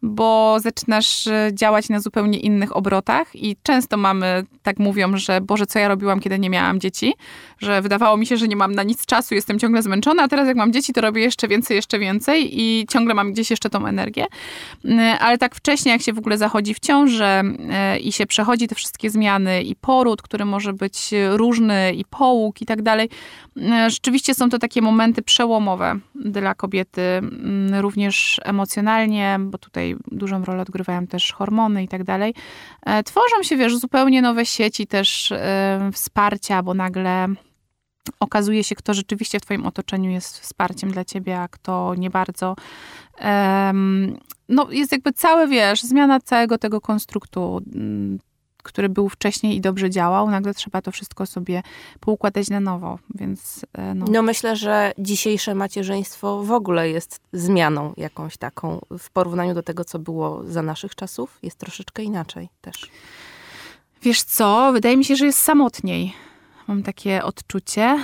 bo zaczynasz e, działać na zupełnie innych obrotach i często mamy, tak mówią, że Boże, co ja robiłam, kiedy nie miałam dzieci, że wydawało mi się, że nie mam na nic czasu, jestem ciągle zmęczona, a teraz jak mam dzieci, to robię jeszcze więcej, jeszcze więcej i ciągle mam gdzieś jeszcze tą energię. E, ale tak wcześnie, jak się w ogóle zachodzi w ciążę e, i się przechodzi te wszystkie zmiany i poród, który może być różny i połóg i tak dalej, rzeczywiście są to takie momenty przełomowe dla kobiety, mm, również emocjonalnie, bo tutaj dużą rolę odgrywają też hormony i tak dalej. E, tworzą się, wiesz, zupełnie nowe sieci też e, wsparcia, bo nagle okazuje się, kto rzeczywiście w twoim otoczeniu jest wsparciem dla ciebie, a kto nie bardzo. No, jest jakby całe, wiesz, zmiana całego tego konstruktu który był wcześniej i dobrze działał, nagle trzeba to wszystko sobie poukładać na nowo, więc... E, no. no myślę, że dzisiejsze macierzyństwo w ogóle jest zmianą jakąś taką w porównaniu do tego, co było za naszych czasów. Jest troszeczkę inaczej też. Wiesz co, wydaje mi się, że jest samotniej. Mam takie odczucie.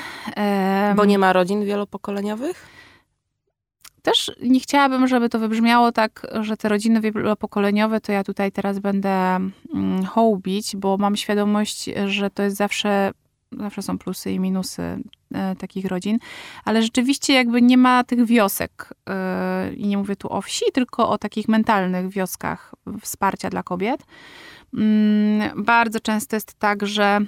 Bo nie ma rodzin wielopokoleniowych? Też nie chciałabym, żeby to wybrzmiało tak, że te rodziny wielopokoleniowe to ja tutaj teraz będę mm, hołbić, bo mam świadomość, że to jest zawsze, zawsze są plusy i minusy e, takich rodzin, ale rzeczywiście jakby nie ma tych wiosek e, i nie mówię tu o wsi, tylko o takich mentalnych wioskach wsparcia dla kobiet. Mm, bardzo często jest tak, że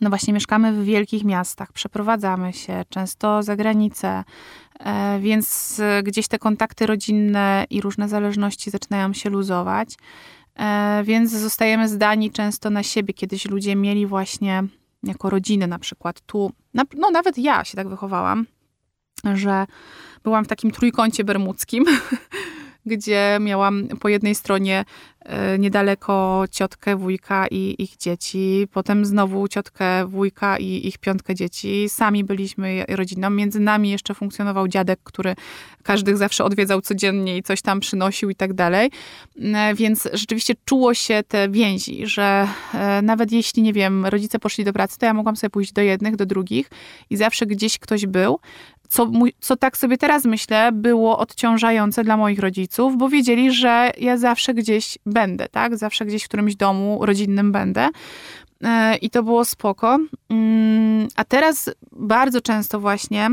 no właśnie mieszkamy w wielkich miastach, przeprowadzamy się często za granicę, e, więc gdzieś te kontakty rodzinne i różne zależności zaczynają się luzować, e, więc zostajemy zdani często na siebie. Kiedyś ludzie mieli właśnie jako rodziny na przykład tu, no nawet ja się tak wychowałam, że byłam w takim trójkącie bermudzkim, gdzie miałam po jednej stronie e, niedaleko ciotkę, wujka i ich dzieci, potem znowu ciotkę, wujka i ich piątkę dzieci. Sami byliśmy rodziną. Między nami jeszcze funkcjonował dziadek, który każdych zawsze odwiedzał codziennie i coś tam przynosił i tak dalej. E, więc rzeczywiście czuło się te więzi, że e, nawet jeśli, nie wiem, rodzice poszli do pracy, to ja mogłam sobie pójść do jednych, do drugich i zawsze gdzieś ktoś był co, co tak sobie teraz myślę, było odciążające dla moich rodziców, bo wiedzieli, że ja zawsze gdzieś będę, tak? Zawsze gdzieś w którymś domu rodzinnym będę. E, I to było spoko. Mm, a teraz bardzo często właśnie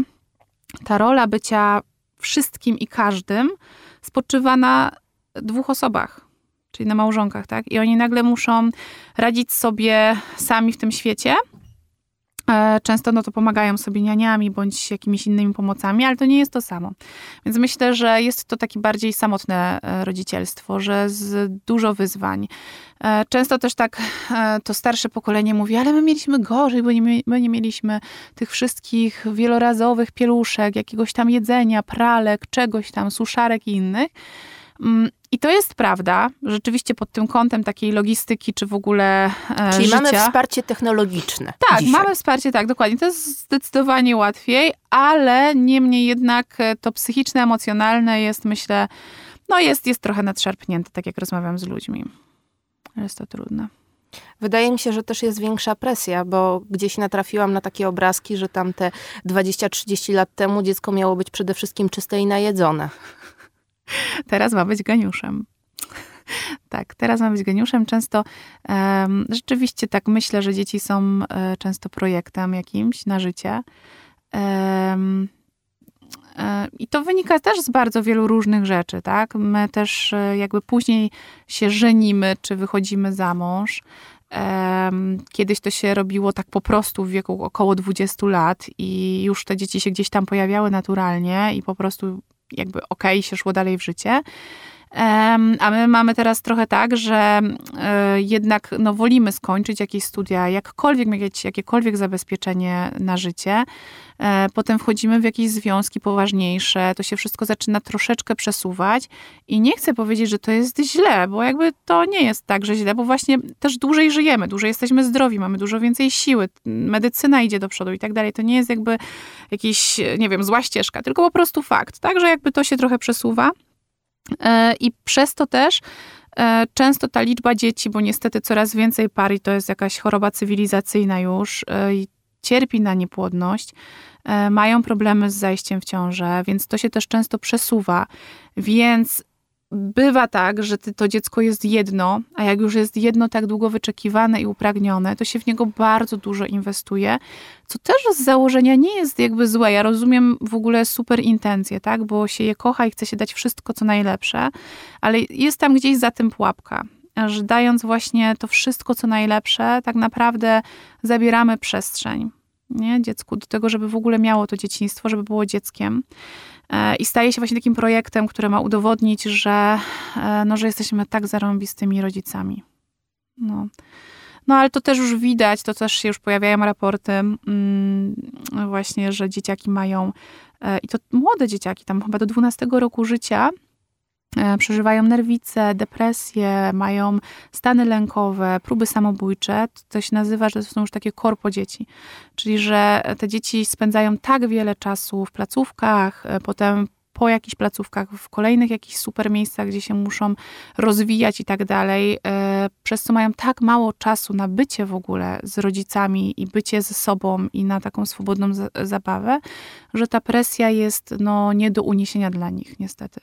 ta rola bycia wszystkim i każdym spoczywa na dwóch osobach, czyli na małżonkach, tak? I oni nagle muszą radzić sobie sami w tym świecie często no to pomagają sobie nianiami bądź jakimiś innymi pomocami, ale to nie jest to samo. Więc myślę, że jest to takie bardziej samotne e, rodzicielstwo, że z dużo wyzwań. E, często też tak to starsze pokolenie mówi, ale my mieliśmy gorzej, bo nie, my nie mieliśmy tych wszystkich wielorazowych pieluszek, jakiegoś tam jedzenia, pralek, czegoś tam, suszarek i innych. Mm, I to jest prawda, rzeczywiście pod tym kątem takiej logistyki, czy w ogóle e, Czyli życia. mamy wsparcie technologiczne. Tak, dzisiaj. mamy wsparcie, tak, dokładnie. To jest zdecydowanie łatwiej, ale niemniej jednak e, to psychiczne, emocjonalne jest, myślę, no jest, jest trochę nadszarpnięte, tak jak rozmawiam z ludźmi. Jest to trudne. Wydaje mi się, że też jest większa presja, bo gdzieś natrafiłam na takie obrazki, że tam te 20-30 lat temu dziecko miało być przede wszystkim czyste i najedzone. Teraz ma być geniuszem. Tak, teraz ma być geniuszem. Często um, rzeczywiście tak myślę, że dzieci są um, często projektem jakimś na życie. Um, i to wynika też z bardzo wielu różnych rzeczy, tak? My też e, jakby później się żenimy, czy wychodzimy za mąż. Kiedyś to się robiło tak po prostu w wieku około 20 lat i już te dzieci się gdzieś tam pojawiały naturalnie i po prostu jakby okej, okay, się szło dalej w życie. A my mamy teraz trochę tak, że e, jednak no, wolimy skończyć jakieś studia, jakkolwiek mieć jakiekolwiek zabezpieczenie na życie. E, potem wchodzimy w jakieś związki poważniejsze, to się wszystko zaczyna troszeczkę przesuwać i nie chcę powiedzieć, że to jest źle, bo jakby to nie jest tak, że źle, bo właśnie też dłużej żyjemy, dłużej jesteśmy zdrowi, mamy dużo więcej siły, medycyna idzie do przodu i tak dalej. To nie jest jakby jakiś, nie wiem, zła ścieżka, tylko po prostu fakt, tak, że jakby to się trochę przesuwa. E, I przez to też e, często ta liczba dzieci, bo niestety coraz więcej par i to jest jakaś choroba cywilizacyjna już, e, i cierpi na niepłodność, mają problemy z zajściem w ciążę, więc to się też często przesuwa. Więc bywa tak, że to dziecko jest jedno, a jak już jest jedno tak długo wyczekiwane i upragnione, to się w niego bardzo dużo inwestuje, co też z założenia nie jest jakby złe. Ja rozumiem w ogóle super intencje, tak, bo się je kocha i chce się dać wszystko, co najlepsze, ale jest tam gdzieś za tym pułapka, że dając właśnie to wszystko, co najlepsze, tak naprawdę zabieramy przestrzeń nie, dziecku do tego, żeby w ogóle miało to dzieciństwo, żeby było dzieckiem. E, I staje się właśnie takim projektem, który ma udowodnić, że, e, no, że jesteśmy tak zarąbistymi rodzicami. No. No ale to też już widać, to też się już pojawiają raporty mm, właśnie, że dzieciaki mają, e, i to młode dzieciaki, tam chyba do 12 roku życia, przeżywają nerwice, depresje, mają stany lękowe, próby samobójcze. To się nazywa, że to są już takie korpo dzieci. Czyli, że te dzieci spędzają tak wiele czasu w placówkach, e, potem po jakichś placówkach, w kolejnych jakichś super miejscach, gdzie się muszą rozwijać i tak dalej, e, przez co mają tak mało czasu na bycie w ogóle z rodzicami i bycie ze sobą i na taką swobodną zabawę, że ta presja jest no, nie do uniesienia dla nich, niestety.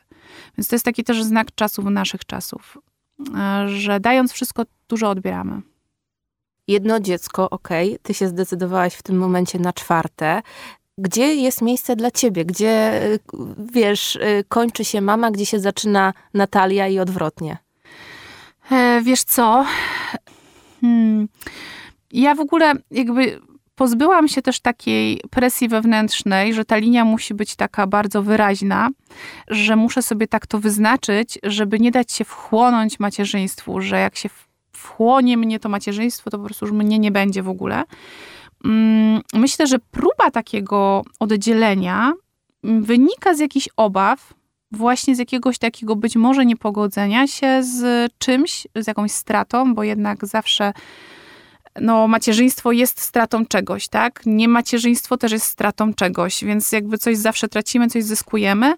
Więc to jest taki też znak czasów, naszych czasów, e, że dając wszystko, dużo odbieramy. Jedno dziecko, ok, ty się zdecydowałaś w tym momencie na czwarte. Gdzie jest miejsce dla ciebie? Gdzie, e, wiesz, e, kończy się mama, gdzie się zaczyna Natalia i odwrotnie? E, wiesz co? Hmm. Ja w ogóle jakby pozbyłam się też takiej presji wewnętrznej, że ta linia musi być taka bardzo wyraźna, że muszę sobie tak to wyznaczyć, żeby nie dać się wchłonąć macierzyństwu, że jak się wchłonie mnie to macierzyństwo, to po prostu już mnie nie będzie w ogóle. Mm, myślę, że próba takiego oddzielenia wynika z jakichś obaw, właśnie z jakiegoś takiego być może niepogodzenia się z czymś, z jakąś stratą, bo jednak zawsze no, macierzyństwo jest stratą czegoś, tak? Nie macierzyństwo też jest stratą czegoś, więc jakby coś zawsze tracimy, coś zyskujemy.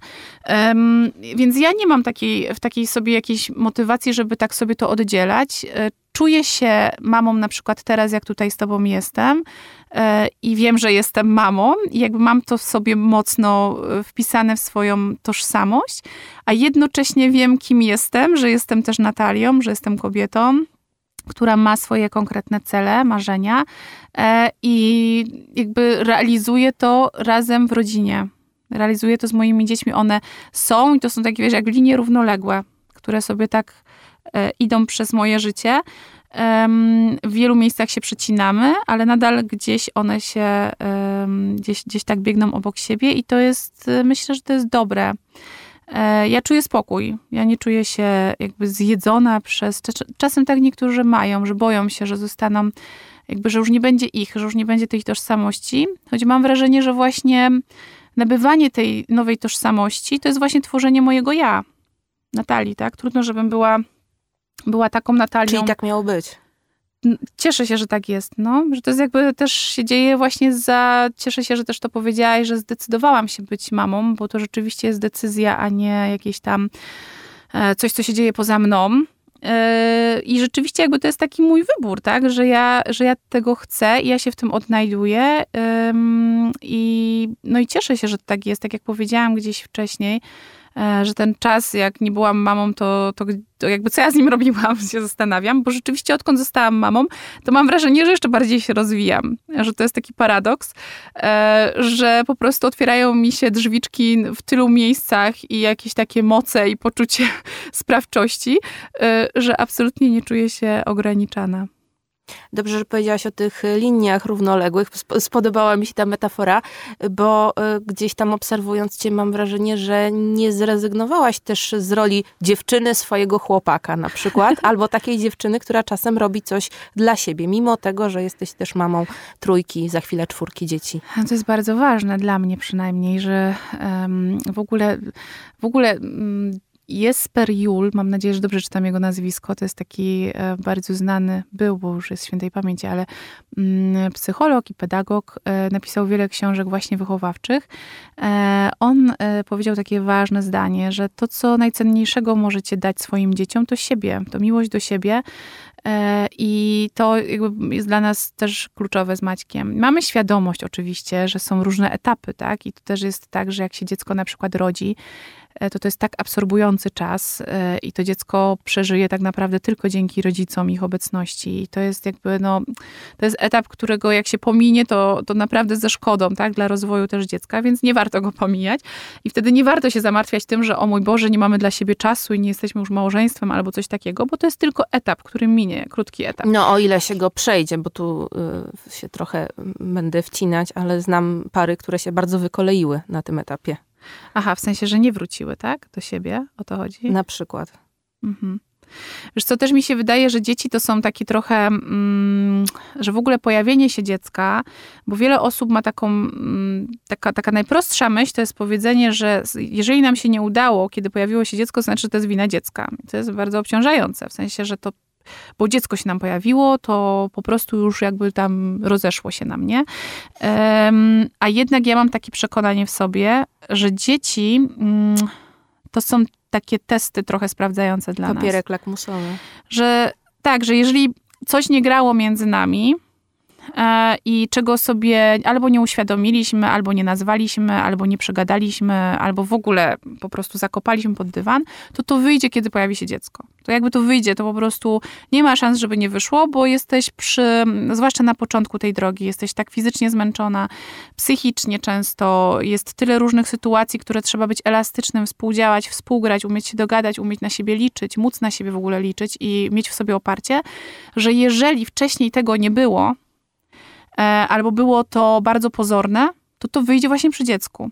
Um, więc ja nie mam takiej, w takiej sobie jakiejś motywacji, żeby tak sobie to oddzielać. E, czuję się mamą na przykład teraz, jak tutaj z tobą jestem e, i wiem, że jestem mamą i jakby mam to w sobie mocno e, wpisane w swoją tożsamość, a jednocześnie wiem, kim jestem, że jestem też Natalią, że jestem kobietą, która ma swoje konkretne cele, marzenia e, i jakby realizuje to razem w rodzinie. Realizuje to z moimi dziećmi. One są i to są takie, wiesz, jak linie równoległe, które sobie tak e, idą przez moje życie. W wielu miejscach się przecinamy, ale nadal gdzieś one się gdzieś, gdzieś tak biegną obok siebie i to jest, myślę, że to jest dobre. E, ja czuję spokój. Ja nie czuję się jakby zjedzona przez. Czasem tak niektórzy mają, że boją się, że zostaną, jakby, że już nie będzie ich, że już nie będzie tej tożsamości. Choć mam wrażenie, że właśnie nabywanie tej nowej tożsamości to jest właśnie tworzenie mojego ja. Natalii, tak? Trudno, żebym była, była taką Natalią. Czyli tak miało być. Cieszę się, że tak jest, no, że to jest jakby też się dzieje właśnie za, cieszę się, że też to powiedziałaś, że zdecydowałam się być mamą, bo to rzeczywiście jest decyzja, a nie jakieś tam e, coś, co się dzieje poza mną. E, I rzeczywiście jakby to jest taki mój wybór, tak, że ja, że ja tego chcę i ja się w tym odnajduję. I no i cieszę się, że tak jest, tak jak powiedziałam gdzieś wcześniej, że ten czas, jak nie byłam mamą, to, to, to, jakby co ja z nim robiłam, się zastanawiam, bo rzeczywiście odkąd zostałam mamą, to mam wrażenie, że jeszcze bardziej się rozwijam, że to jest taki paradoks, e, że po prostu otwierają mi się drzwiczki w tylu miejscach i jakieś takie moce i poczucie sprawczości, e, że absolutnie nie czuję się ograniczana. Dobrze, że powiedziałaś o tych liniach równoległych. Spodobała mi się ta metafora, bo e, gdzieś tam obserwując cię mam wrażenie, że nie zrezygnowałaś też z roli dziewczyny swojego chłopaka na przykład, albo takiej dziewczyny, która czasem robi coś dla siebie, mimo tego, że jesteś też mamą trójki, za chwilę czwórki dzieci. To jest bardzo ważne dla mnie przynajmniej, że w ogóle w ogóle um, Jesper Jul, mam nadzieję, że dobrze czytam jego nazwisko, to jest taki e, bardzo znany, był, bo już jest świętej pamięci, ale mm, psycholog i pedagog, e, napisał wiele książek właśnie wychowawczych. E, on powiedział takie ważne zdanie, że to, co najcenniejszego możecie dać swoim dzieciom, to siebie, to miłość do siebie, i to jest dla nas też kluczowe z Maćkiem. Mamy świadomość oczywiście, że są różne etapy, tak? I to też jest tak, że jak się dziecko na przykład rodzi, to to jest tak absorbujący czas e, i to dziecko przeżyje tak naprawdę tylko dzięki rodzicom, ich obecności. I to jest jakby, no, to jest etap, którego jak się pominie, to, to naprawdę ze szkodą, tak, dla rozwoju też dziecka, więc nie warto go pomijać. I wtedy nie warto się zamartwiać tym, że o mój Boże, nie mamy dla siebie czasu i nie jesteśmy już małżeństwem albo coś takiego, bo to jest tylko etap, który minie, krótki etap. No o ile się go przejdzie, bo tu y, się trochę będę wcinać, ale znam pary, które się bardzo wykoleiły na tym etapie. Aha, w sensie, że nie wróciły, tak? Do siebie? O to chodzi? Na przykład. Mhm. Wiesz co, też mi się wydaje, że dzieci to są takie trochę, mm, że w ogóle pojawienie się dziecka, bo wiele osób ma taką, mm, taka, taka najprostsza myśl, to jest powiedzenie, że jeżeli nam się nie udało, kiedy pojawiło się dziecko, to znaczy, że to jest wina dziecka. To jest bardzo obciążające, w sensie, że to bo dziecko się nam pojawiło, to po prostu już jakby tam rozeszło się na mnie. A jednak ja mam takie przekonanie w sobie, że dzieci um, to są takie testy trochę sprawdzające dla Papierek nas. Papierek lakmusowy. Że tak, że jeżeli coś nie grało między nami, i czego sobie albo nie uświadomiliśmy, albo nie nazwaliśmy, albo nie przegadaliśmy, albo w ogóle po prostu zakopaliśmy pod dywan, to to wyjdzie, kiedy pojawi się dziecko. To jakby to wyjdzie, to po prostu nie ma szans, żeby nie wyszło, bo jesteś przy, zwłaszcza na początku tej drogi, jesteś tak fizycznie zmęczona, psychicznie często, jest tyle różnych sytuacji, które trzeba być elastycznym, współdziałać, współgrać, umieć się dogadać, umieć na siebie liczyć, móc na siebie w ogóle liczyć i mieć w sobie oparcie, że jeżeli wcześniej tego nie było, E, albo było to bardzo pozorne, to to wyjdzie właśnie przy dziecku.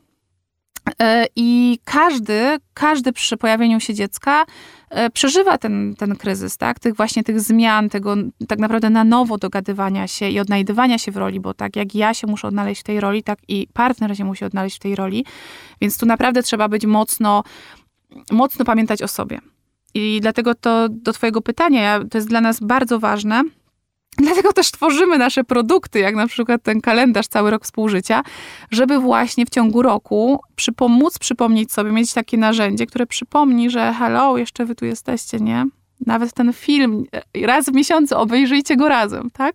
E, I każdy, każdy przy pojawieniu się dziecka e, przeżywa ten, ten kryzys, tak? Tych właśnie tych zmian, tego tak naprawdę na nowo dogadywania się i odnajdywania się w roli, bo tak jak ja się muszę odnaleźć w tej roli, tak i partner się musi odnaleźć w tej roli. Więc tu naprawdę trzeba być mocno, mocno pamiętać o sobie. I dlatego to do Twojego pytania, to jest dla nas bardzo ważne, Dlatego też tworzymy nasze produkty, jak na przykład ten kalendarz Cały Rok Współżycia, żeby właśnie w ciągu roku przypomóc przypomnieć sobie, mieć takie narzędzie, które przypomni, że hello, jeszcze wy tu jesteście, nie? Nawet ten film e, raz w miesiącu obejrzyjcie go razem, tak?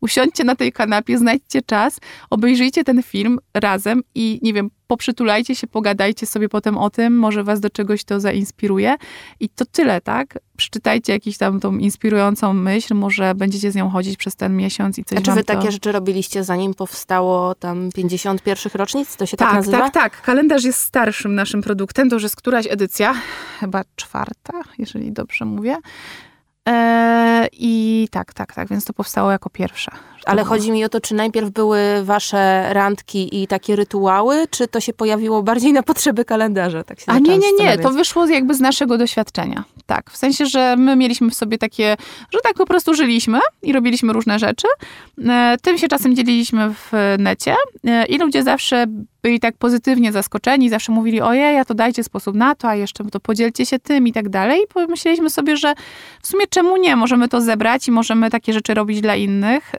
Usiądźcie na tej kanapie, znajdźcie czas, obejrzyjcie ten film razem i nie wiem, poprzytulajcie się, pogadajcie sobie potem o tym, może was do czegoś to zainspiruje. I to tyle, tak? Przeczytajcie jakąś tam tą inspirującą myśl, może będziecie z nią chodzić przez ten miesiąc i coś A czy wy to... takie rzeczy robiliście zanim powstało tam 51 rocznic? To się tak, tak nazywa? Tak, tak, Kalendarz jest starszym naszym produktem, to już jest któraś edycja, chyba czwarta, jeżeli dobrze mówię. Eee, I tak, tak, tak, więc to powstało jako pierwsze. Ale chodzi mi o to, czy najpierw były wasze randki i takie rytuały, czy to się pojawiło bardziej na potrzeby kalendarza? Tak się A nie, nie, nie, to wyszło jakby z naszego doświadczenia. Tak, w sensie, że my mieliśmy w sobie takie, że tak po prostu żyliśmy i robiliśmy różne rzeczy. E, tym się czasem dzieliliśmy w necie e, i ludzie zawsze byli tak pozytywnie zaskoczeni, zawsze mówili, ojej, a to dajcie sposób na to, a jeszcze to podzielcie się tym i tak dalej. I pomyśleliśmy sobie, że w sumie czemu nie? Możemy to zebrać i możemy takie rzeczy robić dla innych.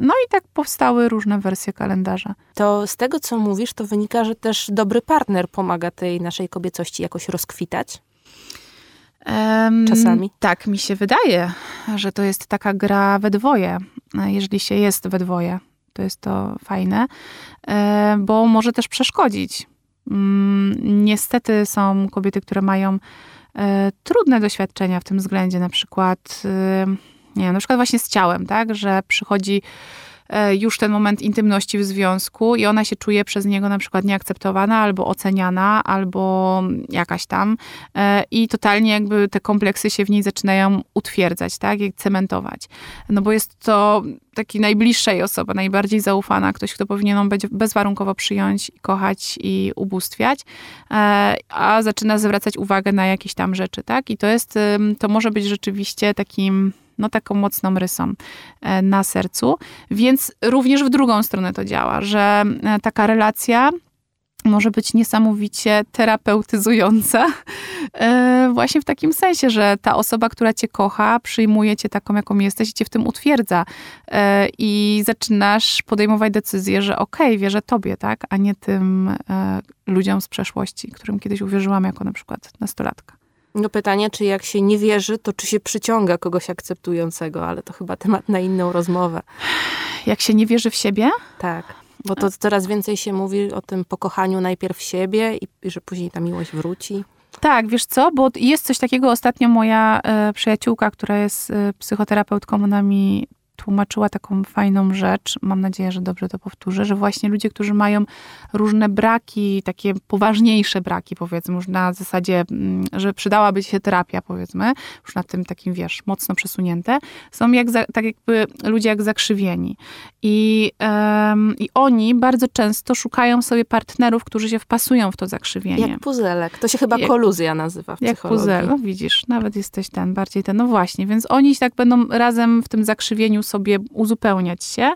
No i tak powstały różne wersje kalendarza. To z tego, co mówisz, to wynika, że też dobry partner pomaga tej naszej kobiecości jakoś rozkwitać? Czasami. Tak, mi się wydaje, że to jest taka gra we dwoje, jeżeli się jest we dwoje to jest to fajne, e, bo może też przeszkodzić. Mm, niestety są kobiety, które mają e, trudne doświadczenia w tym względzie, na przykład, e, nie na przykład właśnie z ciałem, tak, że przychodzi już ten moment intymności w związku i ona się czuje przez niego na przykład nieakceptowana albo oceniana, albo jakaś tam e, i totalnie jakby te kompleksy się w niej zaczynają utwierdzać, tak, i cementować. No bo jest to taki najbliższej osoba, najbardziej zaufana, ktoś, kto powinien ją bezwarunkowo przyjąć, kochać i ubóstwiać, e, a zaczyna zwracać uwagę na jakieś tam rzeczy, tak, i to jest, to może być rzeczywiście takim no taką mocną rysą e, na sercu. Więc również w drugą stronę to działa, że e, taka relacja może być niesamowicie terapeutyzująca, e, właśnie w takim sensie, że ta osoba, która cię kocha, przyjmuje cię taką, jaką jesteś i cię w tym utwierdza. I zaczynasz podejmować decyzję, że okej, okay, wierzę tobie, tak, a nie tym ludziom z przeszłości, którym kiedyś uwierzyłam jako na przykład nastolatka. No pytanie, czy jak się nie wierzy, to czy się przyciąga kogoś akceptującego, ale to chyba temat na inną rozmowę. Jak się nie wierzy w siebie? Tak. Bo to coraz więcej się mówi o tym pokochaniu najpierw siebie i, i że później ta miłość wróci. Tak, wiesz co, bo jest coś takiego, ostatnio moja e, przyjaciółka, która jest e, psychoterapeutką, ona mi tłumaczyła taką fajną rzecz, mam nadzieję, że dobrze to powtórzę, że właśnie ludzie, którzy mają różne braki, takie poważniejsze braki, powiedzmy, już na zasadzie, mm, że przydałaby się terapia, powiedzmy, już na tym takim, wiesz, mocno przesunięte, są jak tak jakby ludzie jak zakrzywieni. I, um, I oni bardzo często szukają sobie partnerów, którzy się wpasują w to zakrzywienie. Jak puzelek. To się chyba jak, koluzja nazywa w Jak puzel, no widzisz, nawet jesteś ten, bardziej ten, no właśnie, więc oni tak będą razem w tym zakrzywieniu sobie uzupełniać się,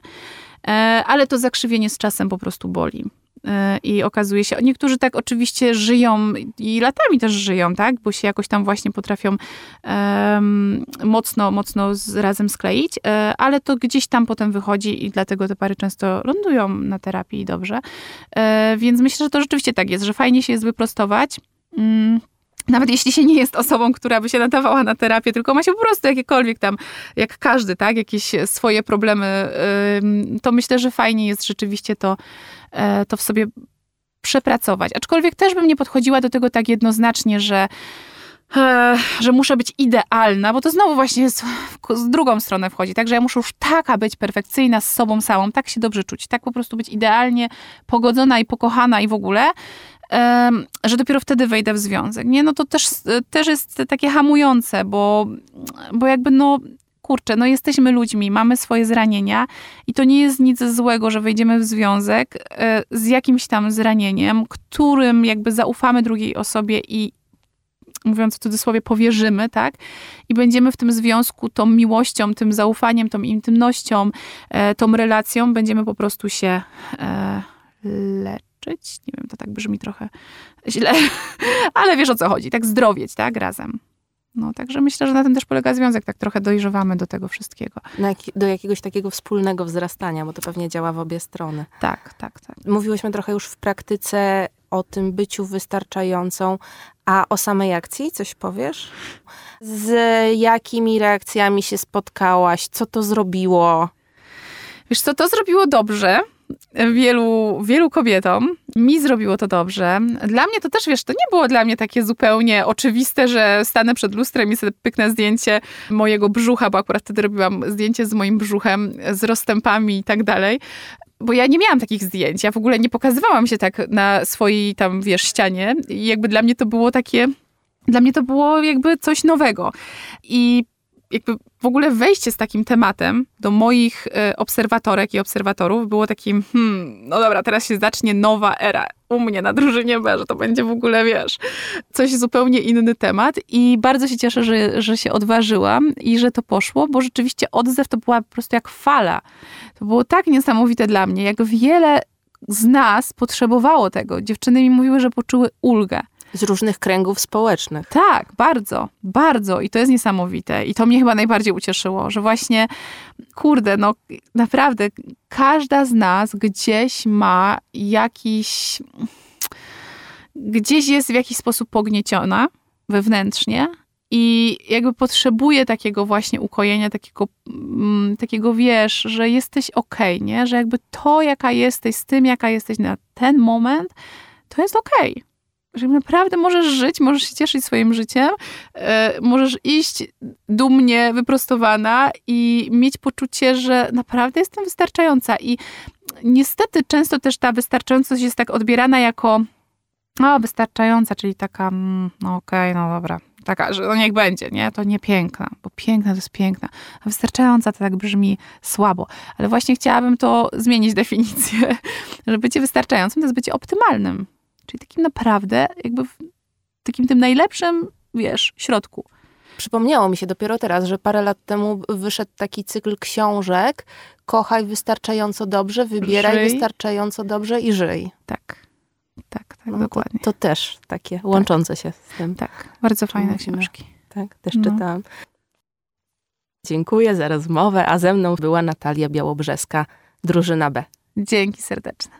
e, ale to zakrzywienie z czasem po prostu boli. E, I okazuje się, niektórzy tak oczywiście żyją i latami też żyją, tak? Bo się jakoś tam właśnie potrafią um, mocno, mocno z, razem skleić, e, ale to gdzieś tam potem wychodzi i dlatego te pary często lądują na terapii dobrze. Więc myślę, że to rzeczywiście tak jest, że fajnie się jest wyprostować. Mm nawet jeśli się nie jest osobą, która by się nadawała na terapię, tylko ma się po prostu jakiekolwiek tam, jak każdy, tak, jakieś swoje problemy, to myślę, że fajnie jest rzeczywiście to, e, to w sobie przepracować. Aczkolwiek też bym nie podchodziła do tego tak jednoznacznie, że e, że muszę być idealna, bo to znowu właśnie z, z drugą stronę wchodzi, tak, że ja muszę już taka być perfekcyjna z sobą samą, tak się dobrze czuć, tak po prostu być idealnie pogodzona i pokochana i w ogóle, że dopiero wtedy wejdę w związek. Nie, no to też, też jest takie hamujące, bo, bo jakby no kurczę, no jesteśmy ludźmi, mamy swoje zranienia i to nie jest nic złego, że wejdziemy w związek e, z jakimś tam zranieniem, którym jakby zaufamy drugiej osobie i mówiąc w cudzysłowie, powierzymy, tak? I będziemy w tym związku tą miłością, tym zaufaniem, tą intymnością, e, tą relacją, będziemy po prostu się e, leczyć Nie wiem, to tak brzmi trochę źle, ale wiesz o co chodzi, tak zdrowieć, tak, razem. No, także myślę, że na tym też polega związek, tak trochę dojrzewamy do tego wszystkiego. Jak, do jakiegoś takiego wspólnego wzrastania, bo to pewnie działa w obie strony. Tak, tak, tak. Mówiłyśmy trochę już w praktyce o tym byciu wystarczającą, a o samej akcji coś powiesz? Z jakimi reakcjami się spotkałaś? Co to zrobiło? Wiesz co, to zrobiło dobrze, wielu, wielu kobietom. Mi zrobiło to dobrze. Dla mnie to też, wiesz, to nie było dla mnie takie zupełnie oczywiste, że stanę przed lustrem i sobie pyknę zdjęcie mojego brzucha, bo akurat wtedy robiłam zdjęcie z moim brzuchem, z rozstępami i tak dalej bo ja nie miałam takich zdjęć. Ja w ogóle nie pokazywałam się tak na swojej tam, wiesz, ścianie. I jakby dla mnie to było takie, dla mnie to było jakby coś nowego. I jakby w ogóle wejście z takim tematem do moich e, obserwatorek i obserwatorów było takim, hmm, no dobra, teraz się zacznie nowa era u mnie na drużynie B, że to będzie w ogóle, wiesz, coś zupełnie inny temat i bardzo się cieszę, że, że się odważyłam i że to poszło, bo rzeczywiście odzew to była po prostu jak fala. To było tak niesamowite dla mnie, jak wiele z nas potrzebowało tego. Dziewczyny mi mówiły, że poczuły ulgę. Z różnych kręgów społecznych. Tak, bardzo, bardzo. I to jest niesamowite. I to mnie chyba najbardziej ucieszyło, że właśnie, kurde, no naprawdę, każda z nas gdzieś ma jakiś. gdzieś jest w jakiś sposób pognieciona wewnętrznie. I jakby potrzebuje takiego właśnie ukojenia, takiego, mm, takiego wiesz, że jesteś okej, okay, nie? Że jakby to, jaka jesteś, z tym, jaka jesteś na ten moment, to jest okej. Okay że naprawdę możesz żyć, możesz się cieszyć swoim życiem, e, możesz iść dumnie, wyprostowana i mieć poczucie, że naprawdę jestem wystarczająca. I niestety często też ta wystarczającość jest tak odbierana jako o, wystarczająca, czyli taka, mm, no okej, okay, no dobra, taka, że no niech będzie, nie? To nie piękna, bo piękna to jest piękna, a wystarczająca to tak brzmi słabo. Ale właśnie chciałabym to zmienić definicję, że bycie wystarczającym to jest bycie optymalnym. Czyli takim naprawdę, jakby w takim tym najlepszym, wiesz, środku. Przypomniało mi się dopiero teraz, że parę lat temu wyszedł taki cykl książek Kochaj wystarczająco dobrze, wybieraj żyj. wystarczająco dobrze i żyj. Tak. Tak, tak, no, dokładnie. To, to, też takie tak. łączące się z tym. Tak, bardzo fajne mówimy. książki. Tak, też no. czytałam. Dziękuję za rozmowę, a ze mną była Natalia Białobrzeska, drużyna B. Dzięki serdeczne.